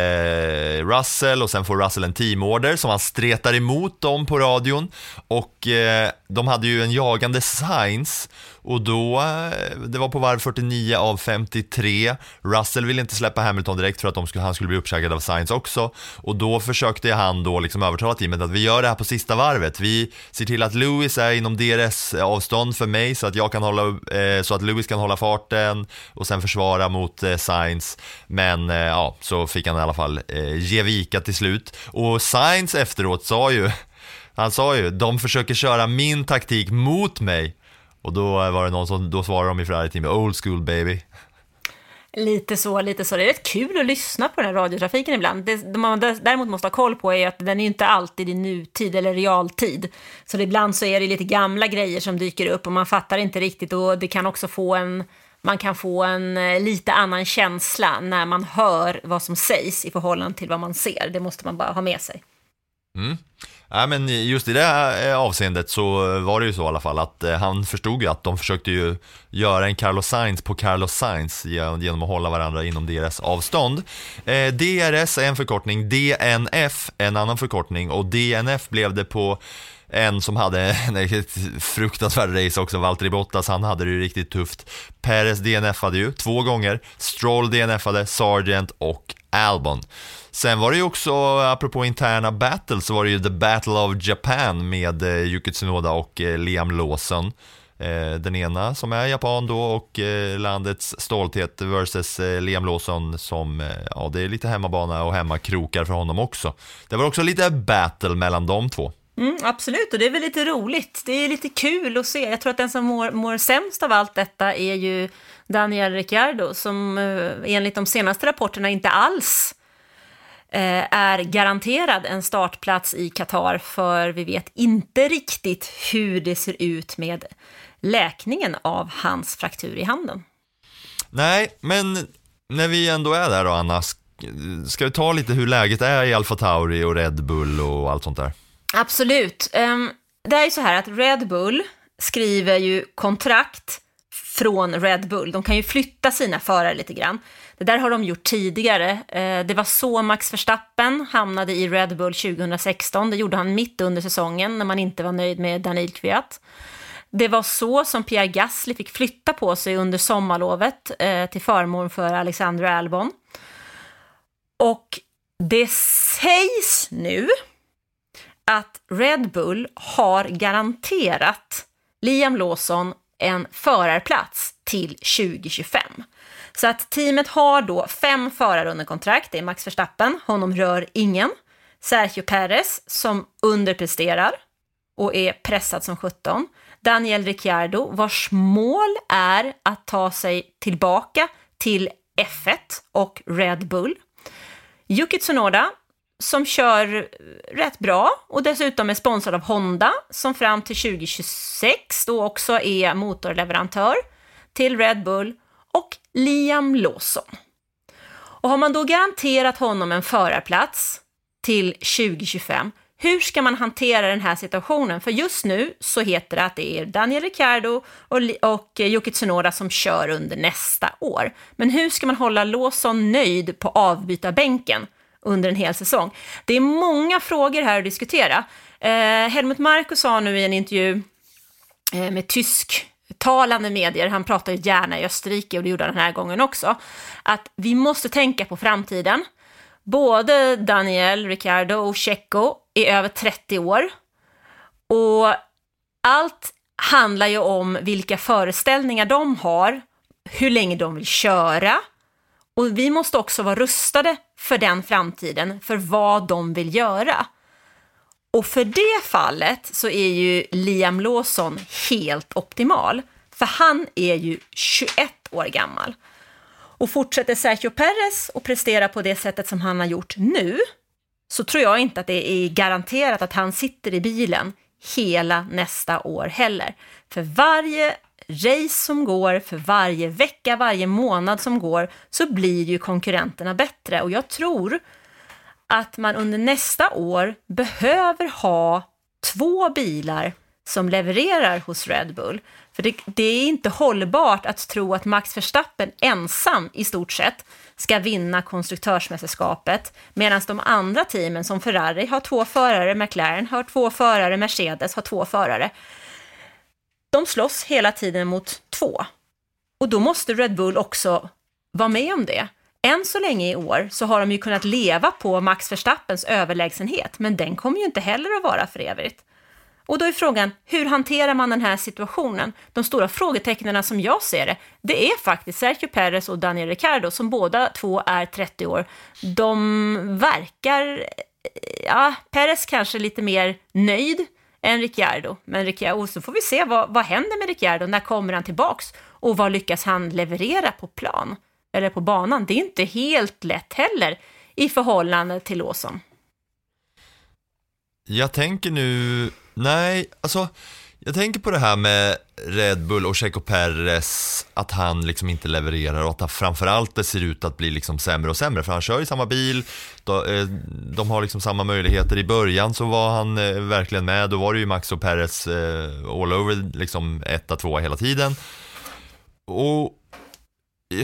eh, Russell och sen får Russell en teamorder som han stretar emot dem på radion. Och eh, de hade ju en jagande Sainz och då, eh, det var på varv 49 av 53, Russell ville inte släppa Hamilton direkt för att de skulle, han skulle bli uppsäkrad av Sainz också. Och då försökte han då liksom övertala teamet att vi gör det här på sista varvet, vi ser till att Lewis är inom DRS avstånd för mig så att jag kan hålla, eh, så att Lewis kan hålla farten och sen försvara mot eh, Sainz. Men eh, ja, så fick han i alla fall eh, ge vika till slut. Och Sainz efteråt sa ju Han sa ju, de försöker köra min taktik mot mig. Och då var det någon som, då svarade de i Ferrari med old school baby. Lite så, lite så. Det är rätt kul att lyssna på den här radiotrafiken ibland. Det, det man däremot måste ha koll på är att den är ju inte alltid i nutid eller realtid. Så ibland så är det lite gamla grejer som dyker upp och man fattar inte riktigt och det kan också få en man kan få en eh, lite annan känsla när man hör vad som sägs i förhållande till vad man ser. Det måste man bara ha med sig. Mm. Ja, men just i det här avseendet så eh, var det ju så i alla fall att eh, han förstod ju att de försökte ju göra en Carlos Sainz på Carlos Sainz genom att hålla varandra inom deras avstånd. Eh, DRS är en förkortning, DNF en annan förkortning och DNF blev det på en som hade ett fruktansvärt race också, Valtteri Bottas, han hade det ju riktigt tufft. Perez DNFade ju två gånger, Stroll DNFade, Sargent och Albon. Sen var det ju också, apropå interna battles, så var det ju The Battle of Japan med eh, Yuki Tsunoda och eh, Liam Lawson. Eh, den ena som är japan då och eh, landets stolthet versus eh, Liam Lawson som, eh, ja det är lite hemmabana och hemmakrokar för honom också. Det var också lite battle mellan de två. Mm, absolut, och det är väl lite roligt. Det är lite kul att se. Jag tror att den som mår, mår sämst av allt detta är ju Daniel Ricciardo, som enligt de senaste rapporterna inte alls Eh, är garanterad en startplats i Qatar för vi vet inte riktigt hur det ser ut med läkningen av hans fraktur i handen. Nej, men när vi ändå är där då Anna, ska vi ta lite hur läget är i Alfa Tauri och Red Bull och allt sånt där? Absolut. Ehm, det är ju så här att Red Bull skriver ju kontrakt från Red Bull. De kan ju flytta sina förare lite grann. Det där har de gjort tidigare. Eh, det var så Max Verstappen hamnade i Red Bull 2016. Det gjorde han mitt under säsongen när man inte var nöjd med Daniel Kviat. Det var så som Pierre Gasly fick flytta på sig under sommarlovet eh, till förmån för Alexander Albon. Och det sägs nu att Red Bull har garanterat Liam Lawson en förarplats till 2025. Så att teamet har då fem förare under kontrakt. Det är Max Verstappen, honom rör ingen. Sergio Perez som underpresterar och är pressad som 17. Daniel Ricciardo vars mål är att ta sig tillbaka till F1 och Red Bull. Yuki Tsunoda som kör rätt bra och dessutom är sponsrad av Honda som fram till 2026 då också är motorleverantör till Red Bull och Liam Lawson. Och har man då garanterat honom en förarplats till 2025, hur ska man hantera den här situationen? För just nu så heter det att det är Daniel Ricciardo och, och Yuki Tsunoda som kör under nästa år. Men hur ska man hålla Lawson nöjd på avbytarbänken under en hel säsong? Det är många frågor här att diskutera. Eh, Helmut Marko sa nu i en intervju eh, med tysk talande medier, han pratar ju gärna i Österrike och det gjorde han den här gången också, att vi måste tänka på framtiden. Både Daniel, Ricardo och Checo är över 30 år och allt handlar ju om vilka föreställningar de har, hur länge de vill köra och vi måste också vara rustade för den framtiden, för vad de vill göra. Och för det fallet så är ju Liam Lawson helt optimal. För han är ju 21 år gammal. Och fortsätter Sergio Perez att prestera på det sättet som han har gjort nu, så tror jag inte att det är garanterat att han sitter i bilen hela nästa år heller. För varje race som går, för varje vecka, varje månad som går, så blir ju konkurrenterna bättre. Och jag tror att man under nästa år behöver ha två bilar som levererar hos Red Bull. För det, det, är inte hållbart att tro att Max Verstappen ensam i stort sett ska vinna konstruktörsmästerskapet medan de andra teamen som Ferrari har två förare, McLaren har två förare, Mercedes har två förare. De slåss hela tiden mot två. Och då måste Red Bull också vara med om det. Än så länge i år så har de ju kunnat leva på Max Verstappens överlägsenhet, men den kommer ju inte heller att vara för evigt. Och då är frågan, hur hanterar man den här situationen? De stora frågetecknen som jag ser det, det är faktiskt Sergio Perez och Daniel Ricciardo som båda två är 30 år. De verkar ja, Perez kanske lite mer nöjd än Ricciardo. Men Ricciardo, så får vi se vad, vad händer med Ricciardo, när kommer han tillbaks och vad lyckas han leverera på plan eller på banan? Det är inte helt lätt heller i förhållande till Åsson. Jag tänker nu, nej, alltså jag tänker på det här med Red Bull och Checo Perez, att han liksom inte levererar och att han framförallt det ser ut att bli liksom sämre och sämre, för han kör i samma bil, de, eh, de har liksom samma möjligheter. I början så var han eh, verkligen med, då var det ju Max och Perez eh, all over, liksom etta, tvåa hela tiden. Och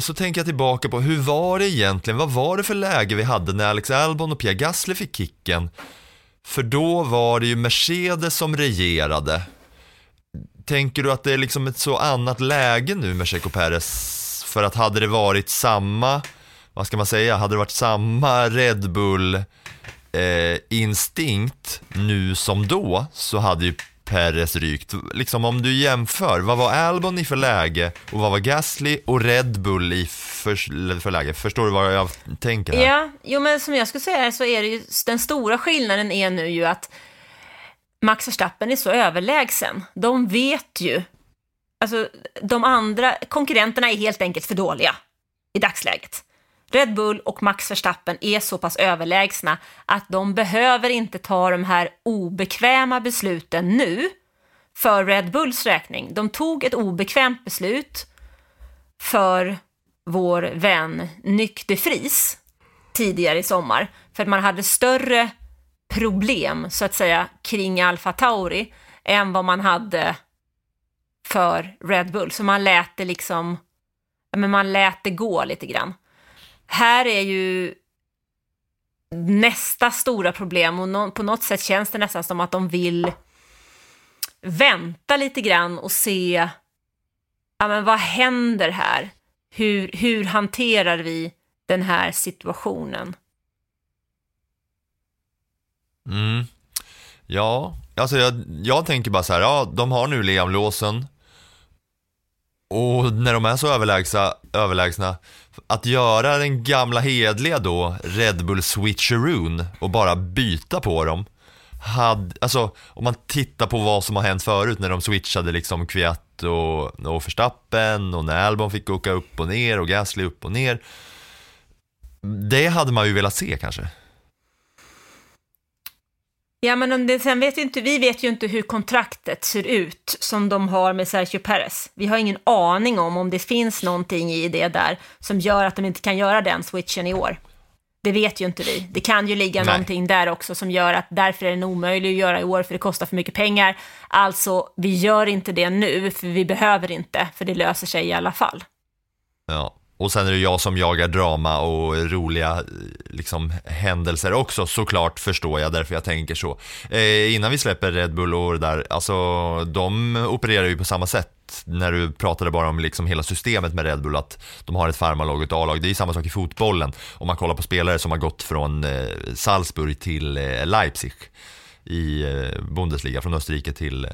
så tänker jag tillbaka på, hur var det egentligen, vad var det för läge vi hade när Alex Albon och Pierre Gasly fick kicken? För då var det ju Mercedes som regerade. Tänker du att det är liksom ett så annat läge nu med Checo Perez? För att hade det varit samma, vad ska man säga, hade det varit samma Red Bull eh, instinkt nu som då så hade ju Perez rykt. Liksom om du jämför, vad var Albon i för läge och vad var Gasly och Red Bull i för, för läge? Förstår du vad jag tänker här? Ja, jo men som jag skulle säga så är det ju, den stora skillnaden är nu ju att Max Verstappen är så överlägsen. De vet ju, alltså de andra konkurrenterna är helt enkelt för dåliga i dagsläget. Red Bull och Max Verstappen är så pass överlägsna att de behöver inte ta de här obekväma besluten nu för Red Bulls räkning. De tog ett obekvämt beslut för vår vän Nyck de Vries tidigare i sommar för att man hade större problem så att säga kring Alfa Tauri än vad man hade för Red Bull. Så man lät det liksom, men man lät det gå lite grann. Här är ju nästa stora problem och no på något sätt känns det nästan som att de vill vänta lite grann och se, ja men vad händer här? Hur, hur hanterar vi den här situationen? Mm. Ja, alltså jag, jag tänker bara så här, ja de har nu Liam-låsen, och när de är så överlägsna, överlägsna, att göra den gamla hedliga då, Red Bull switcheroon och bara byta på dem. Hade, alltså om man tittar på vad som har hänt förut när de switchade liksom Kviat och, och Verstappen och när Albon fick åka upp och ner och Gasly upp och ner. Det hade man ju velat se kanske. Ja, men om det, sen vet vi, inte, vi vet ju inte hur kontraktet ser ut som de har med Sergio Perez. Vi har ingen aning om om det finns någonting i det där som gör att de inte kan göra den switchen i år. Det vet ju inte vi. Det kan ju ligga Nej. någonting där också som gör att därför är den omöjlig att göra i år för det kostar för mycket pengar. Alltså, vi gör inte det nu för vi behöver inte, för det löser sig i alla fall. Ja. Och sen är det jag som jagar drama och roliga liksom, händelser också såklart förstår jag därför jag tänker så. Eh, innan vi släpper Red Bull och det där, alltså de opererar ju på samma sätt när du pratade bara om liksom hela systemet med Red Bull, att de har ett farmarlag och ett A-lag. Det är ju samma sak i fotbollen. Om man kollar på spelare som har gått från eh, Salzburg till eh, Leipzig i eh, Bundesliga, från Österrike till, eh,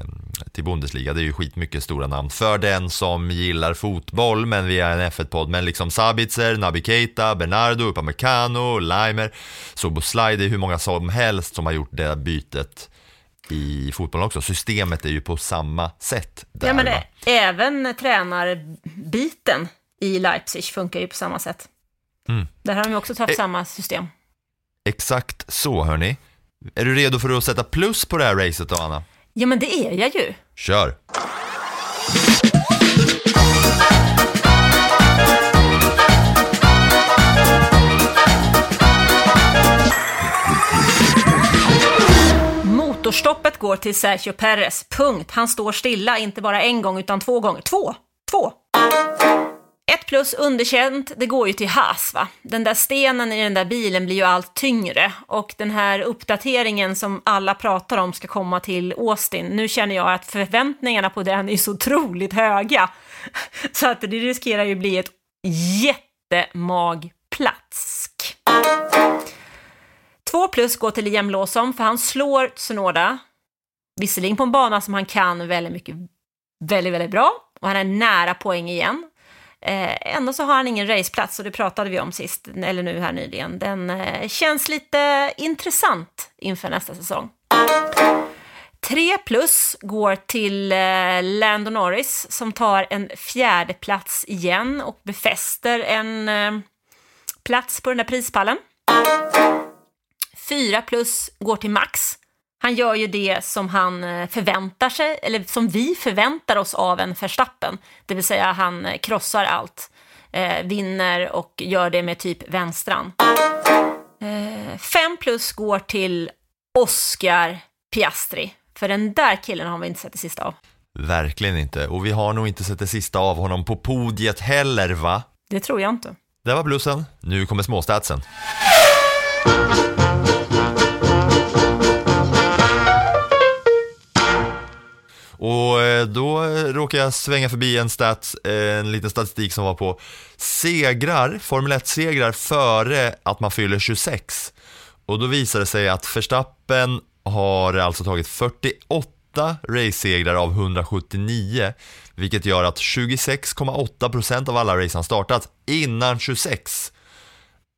till Bundesliga. Det är ju skitmycket stora namn för den som gillar fotboll, men vi är en F1-podd. Men liksom Sabitzer, Naby Keita, Bernardo, Upamecano, Leimer, Soboslaj, det är hur många som helst som har gjort det bytet i fotbollen också. Systemet är ju på samma sätt där. Ja, men det, även tränarbiten i Leipzig funkar ju på samma sätt. Mm. Där har de också tagit e samma system. Exakt så, hörni. Är du redo för att sätta plus på det här racet då, Anna? Ja, men det är jag ju. Kör! Motorstoppet går till Sergio Perez. Punkt. Han står stilla, inte bara en gång utan två gånger. Två! Två! Plus underkänt, det går ju till Haas va. Den där stenen i den där bilen blir ju allt tyngre och den här uppdateringen som alla pratar om ska komma till Austin, nu känner jag att förväntningarna på den är så otroligt höga. Så att det riskerar ju bli ett jättemagplask. Två plus går till Liam Lawson för han slår Tsunoda, visserligen på en bana som han kan väldigt mycket, väldigt, väldigt bra och han är nära poäng igen. Eh, ändå så har han ingen raceplats och det pratade vi om sist, eller nu här nyligen. Den eh, känns lite intressant inför nästa säsong. 3 plus går till eh, Lando Norris som tar en fjärde plats igen och befäster en eh, plats på den där prispallen. 4 plus går till Max. Han gör ju det som han eh, förväntar sig, eller som vi förväntar oss av en Verstappen. Det vill säga han krossar allt, eh, vinner och gör det med typ vänstran. 5 eh, plus går till Oscar Piastri. För den där killen har vi inte sett det sista av. Verkligen inte. Och vi har nog inte sett det sista av honom på podiet heller, va? Det tror jag inte. Det var blussen. Nu kommer småstatsen. Och eh, då råkar jag svänga förbi en, stats, eh, en liten statistik som var på segrar, Formel 1-segrar före att man fyller 26. Och då visade det sig att Verstappen har alltså tagit 48 race-segrar av 179, vilket gör att 26,8% av alla race han startat innan 26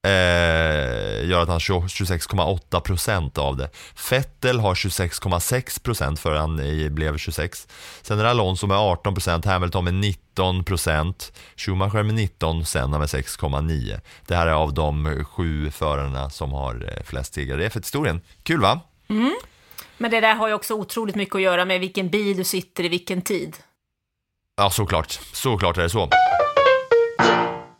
eh, gör att han har 26,8% av det. Fettel har 26,6% för han blev 26. Sen är det Alonso med 18%, Hamilton med 19%, Schumacher med 19%, Senna med 6,9%. Det här är av de sju förarna som har eh, flest segrar. Det är för historien. Kul va? Mm. Men det där har ju också otroligt mycket att göra med vilken bil du sitter i vilken tid. Ja, såklart. Såklart är det så.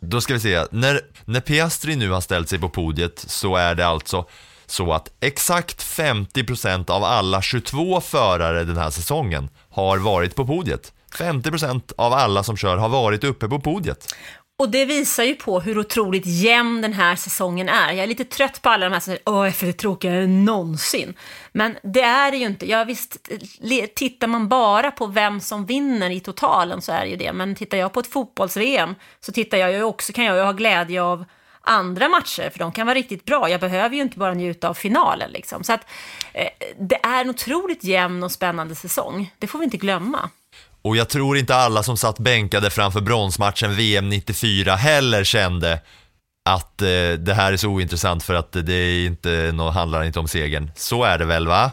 Då ska vi se, när, när Piastri nu har ställt sig på podiet så är det alltså så att exakt 50% av alla 22 förare den här säsongen har varit på podiet. 50% av alla som kör har varit uppe på podiet. Och det visar ju på hur otroligt jämn den här säsongen är. Jag är lite trött på alla de här som säger åh, F1 är tråkigare än någonsin. Men det är det ju inte. Ja, visst, tittar man bara på vem som vinner i totalen så är det ju det. Men tittar jag på ett fotbolls-VM så tittar jag ju också, kan jag ju ha glädje av andra matcher, för de kan vara riktigt bra. Jag behöver ju inte bara njuta av finalen. Liksom. Så att, eh, det är en otroligt jämn och spännande säsong. Det får vi inte glömma. Och jag tror inte alla som satt bänkade framför bronsmatchen VM 94 heller kände att eh, det här är så ointressant för att det är inte, no, handlar inte om segern. Så är det väl va?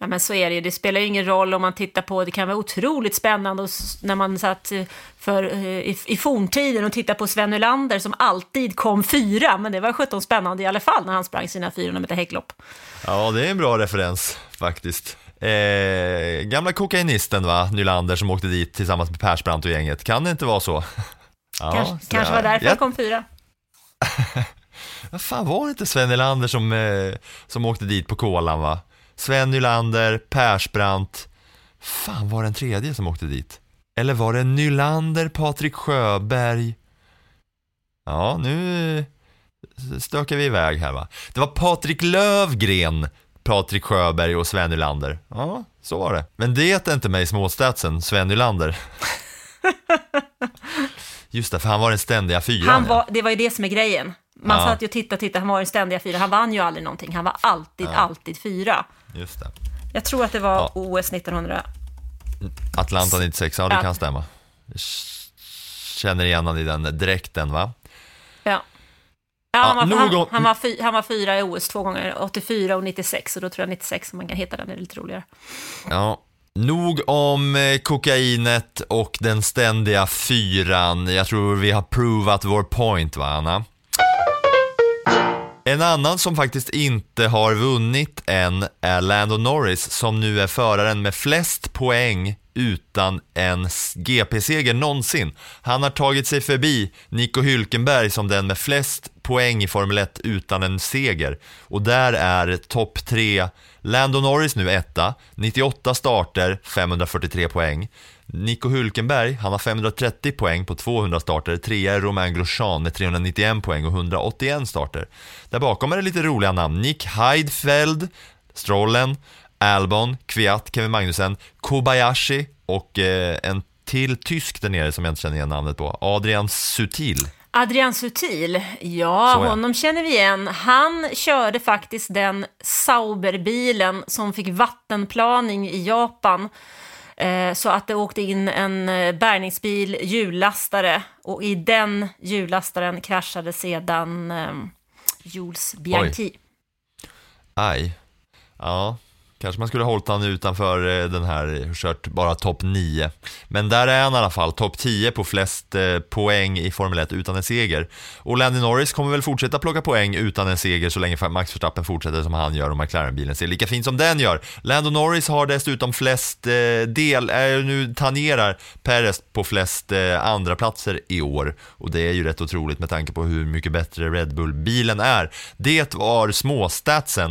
Ja men så är det ju. Det spelar ju ingen roll om man tittar på, det kan vara otroligt spännande när man satt eh, för, eh, i, i forntiden och tittade på Sven Nylander som alltid kom fyra, men det var 17 spännande i alla fall när han sprang sina 400 meter häcklopp. Ja, det är en bra referens faktiskt. Eh, gamla kokainisten va, Nylander som åkte dit tillsammans med Persbrandt och gänget. Kan det inte vara så? ja, kanske, kanske var därför jag... han kom fyra. Vad fan var det inte Sven Nylander som, eh, som åkte dit på kolan va? Sven Nylander, Persbrandt, fan var det en tredje som åkte dit? Eller var det Nylander, Patrik Sjöberg? Ja, nu stökar vi iväg här va. Det var Patrik Lövgren Patrik Sjöberg och Sven Nylander. Ja, så var det. Men det är inte mig småstatsen, Sven Nylander. Just det, för han var den ständiga fyran. Han var, det var ju det som är grejen. Man ja. satt ju och tittade tittade, han var den ständiga fyra. Han vann ju aldrig någonting, han var alltid, ja. alltid fyra. Just det. Jag tror att det var ja. OS 1900. Atlanta 96, ja det kan stämma. Känner igen honom i den dräkten va? Ja. Ja, han, var, han, han, var fy, han var fyra i OS två gånger, 84 och 96, och då tror jag 96 man kan hitta den, är lite roligare. Ja, nog om eh, kokainet och den ständiga fyran. Jag tror vi har provat vår point, va Anna? En annan som faktiskt inte har vunnit än är Lando Norris som nu är föraren med flest poäng utan en GP-seger någonsin. Han har tagit sig förbi Nico Hülkenberg som den med flest poäng i Formel 1 utan en seger. Och där är topp 3 Lando Norris nu etta, 98 starter, 543 poäng. Nico Hulkenberg, han har 530 poäng på 200 starter. Trea är Romain Grosjean med 391 poäng och 181 starter. Där bakom är det lite roliga namn. Nick Heidfeld, Strollen, Albon, Kviat, Kevin Magnussen, Kobayashi och eh, en till tysk där nere som jag inte känner igen namnet på, Adrian Sutil. Adrian Sutil, ja, honom känner vi igen. Han körde faktiskt den Sauberbilen som fick vattenplaning i Japan Eh, Så att det åkte in en eh, bärgningsbil, hjullastare, och i den hjullastaren kraschade sedan eh, Jules Bianchi. Aj. Ja, kanske man skulle ha hållit han utanför eh, den här, kört bara topp 9. Men där är han i alla fall, topp 10 på flest eh, poäng i Formel 1 utan en seger. Och Landy Norris kommer väl fortsätta plocka poäng utan en seger så länge Max Verstappen fortsätter som han gör och McLaren-bilen ser lika fin som den gör. Lando Norris har dessutom flest eh, del, är nu tangerar Perez på flest eh, andra platser i år. Och det är ju rätt otroligt med tanke på hur mycket bättre Red Bull-bilen är. Det var småstatsen.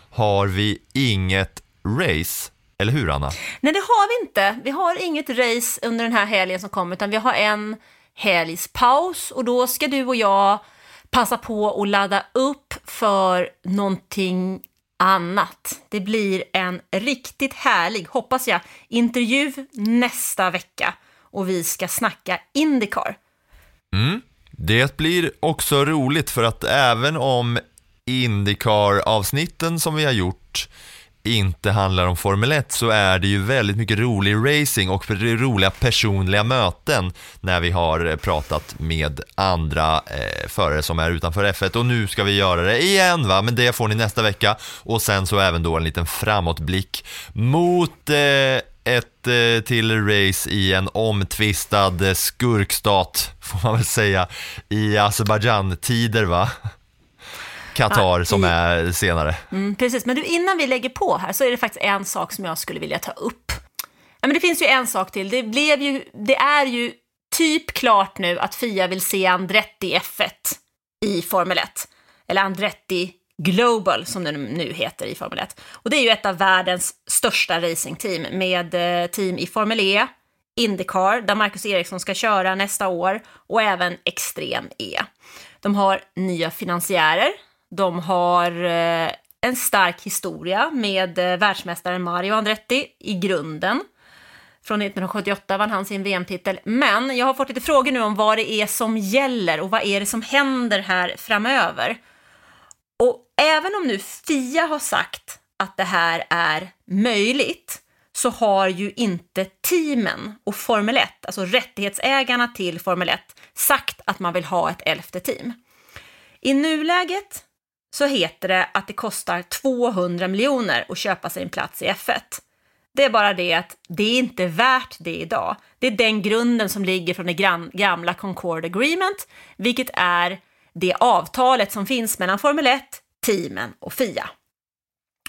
har vi inget race, eller hur Anna? Nej, det har vi inte. Vi har inget race under den här helgen som kommer, utan vi har en helgs paus och då ska du och jag passa på att ladda upp för någonting annat. Det blir en riktigt härlig, hoppas jag, intervju nästa vecka och vi ska snacka Indycar. Mm. Det blir också roligt för att även om Indycar-avsnitten som vi har gjort inte handlar om Formel 1 så är det ju väldigt mycket rolig racing och roliga personliga möten när vi har eh, pratat med andra eh, förare som är utanför F1 och nu ska vi göra det igen va, men det får ni nästa vecka. Och sen så även då en liten framåtblick mot eh, ett eh, till race i en omtvistad skurkstat, får man väl säga, i Azerbajdzjan-tider va? Qatar Ja, som är senare. Mm, precis, men du, innan vi lägger på här så är det faktiskt en sak som jag skulle vilja ta upp. Ja, men det finns ju en sak till. Det, blev ju, det är ju typ klart nu att Fia vill se Andretti F1 i Formel 1. Eller Andretti Global som det nu heter i Formel 1. Och det är ju ett av världens största racingteam med eh, team i Formel E, Indycar, där Marcus Eriksson ska köra nästa år, och även Extrem E. De har nya finansiärer, de har eh, en stark historia med eh, världsmästaren Mario Andretti i grunden. Från 1978 vann han sin VM-titel. Men jag har fått lite frågor nu om vad det är som gäller och vad är det som händer här framöver. Och även om nu Fia har sagt att det här är möjligt så har ju inte teamen och Formel 1, alltså rättighetsägarna till Formel 1, sagt att man vill ha ett elfte team. I nuläget så heter det att det kostar 200 miljoner att köpa sig en plats i F1. Det är bara det att det är inte värt det idag. Det är den grunden som ligger från det gamla Concord Agreement, vilket är det avtalet som finns mellan Formel 1, teamen och FIA.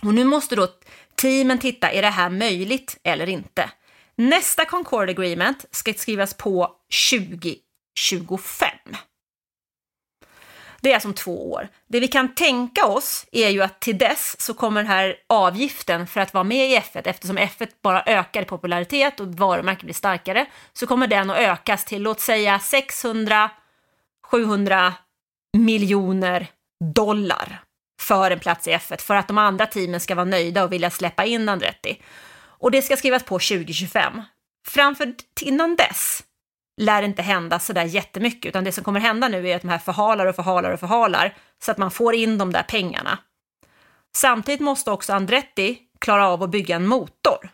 Och nu måste då teamen titta, är det här möjligt eller inte? Nästa Concord Agreement ska skrivas på 2025. Det är alltså om två år. Det vi kan tänka oss är ju att till dess så kommer den här avgiften för att vara med i F1, eftersom F1 bara ökar i popularitet och varumärket blir starkare, så kommer den att ökas till låt säga 600-700 miljoner dollar för en plats i F1 för att de andra teamen ska vara nöjda och vilja släppa in Andretti. Och det ska skrivas på 2025. Framför innan dess lär det inte hända sådär jättemycket, utan det som kommer hända nu är att de här förhalar och förhalar och förhalar så att man får in de där pengarna. Samtidigt måste också Andretti klara av att bygga en motor.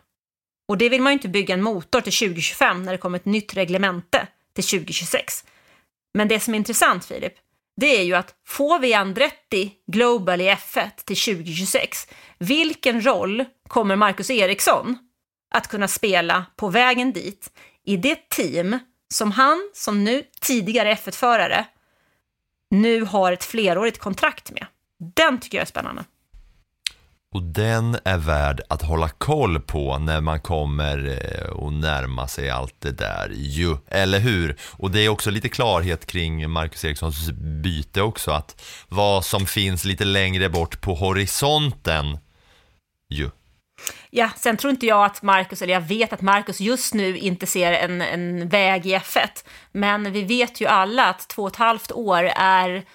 Och det vill man ju inte bygga en motor till 2025 när det kommer ett nytt reglemente till 2026. Men det som är intressant, Filip, det är ju att får vi Andretti Global i F1 till 2026, vilken roll kommer Marcus Eriksson att kunna spela på vägen dit i det team som han, som nu tidigare F1-förare, nu har ett flerårigt kontrakt med. Den tycker jag är spännande. Och den är värd att hålla koll på när man kommer eh, och närma sig allt det där ju, eller hur? Och det är också lite klarhet kring Marcus Erikssons byte också, att vad som finns lite längre bort på horisonten ju. Ja, sen tror inte jag att Marcus, eller jag vet att Marcus just nu inte ser en, en väg i F1, men vi vet ju alla att två och ett halvt år är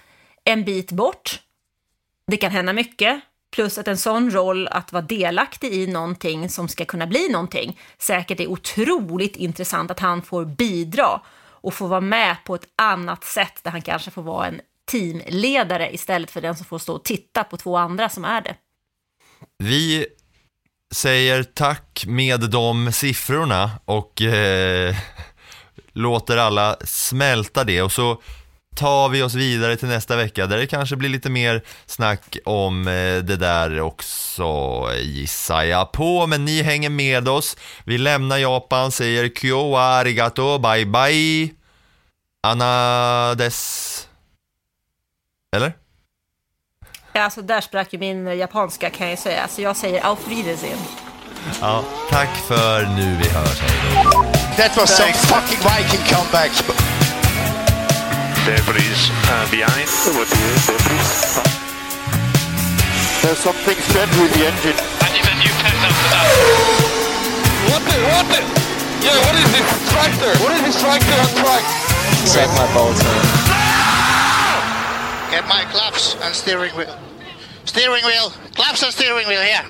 en bit bort. Det kan hända mycket, plus att en sån roll att vara delaktig i någonting som ska kunna bli någonting, säkert är otroligt intressant att han får bidra och få vara med på ett annat sätt där han kanske får vara en teamledare istället för den som får stå och titta på två andra som är det. Vi säger tack med de siffrorna och eh, låter alla smälta det och så tar vi oss vidare till nästa vecka där det kanske blir lite mer snack om eh, det där också gissar jag på. Men ni hänger med oss. Vi lämnar Japan, säger kyo arigato, bye bye. Anades. Eller? Alltså där sprack ju min japanska kan jag säga, så jag säger auf Wiedersehen. Ja, tack för nu, vi hörs, hej då. That was some fucking Viking comebacks. Debris uh, behind. There's something strange with the engine. And you've a new pet after that. What the, what the? Yeah, what is this tractor? What is this tractor on track? Suck my balls, man. Get my claps and steering wheel. Steering wheel. Claps and steering wheel here.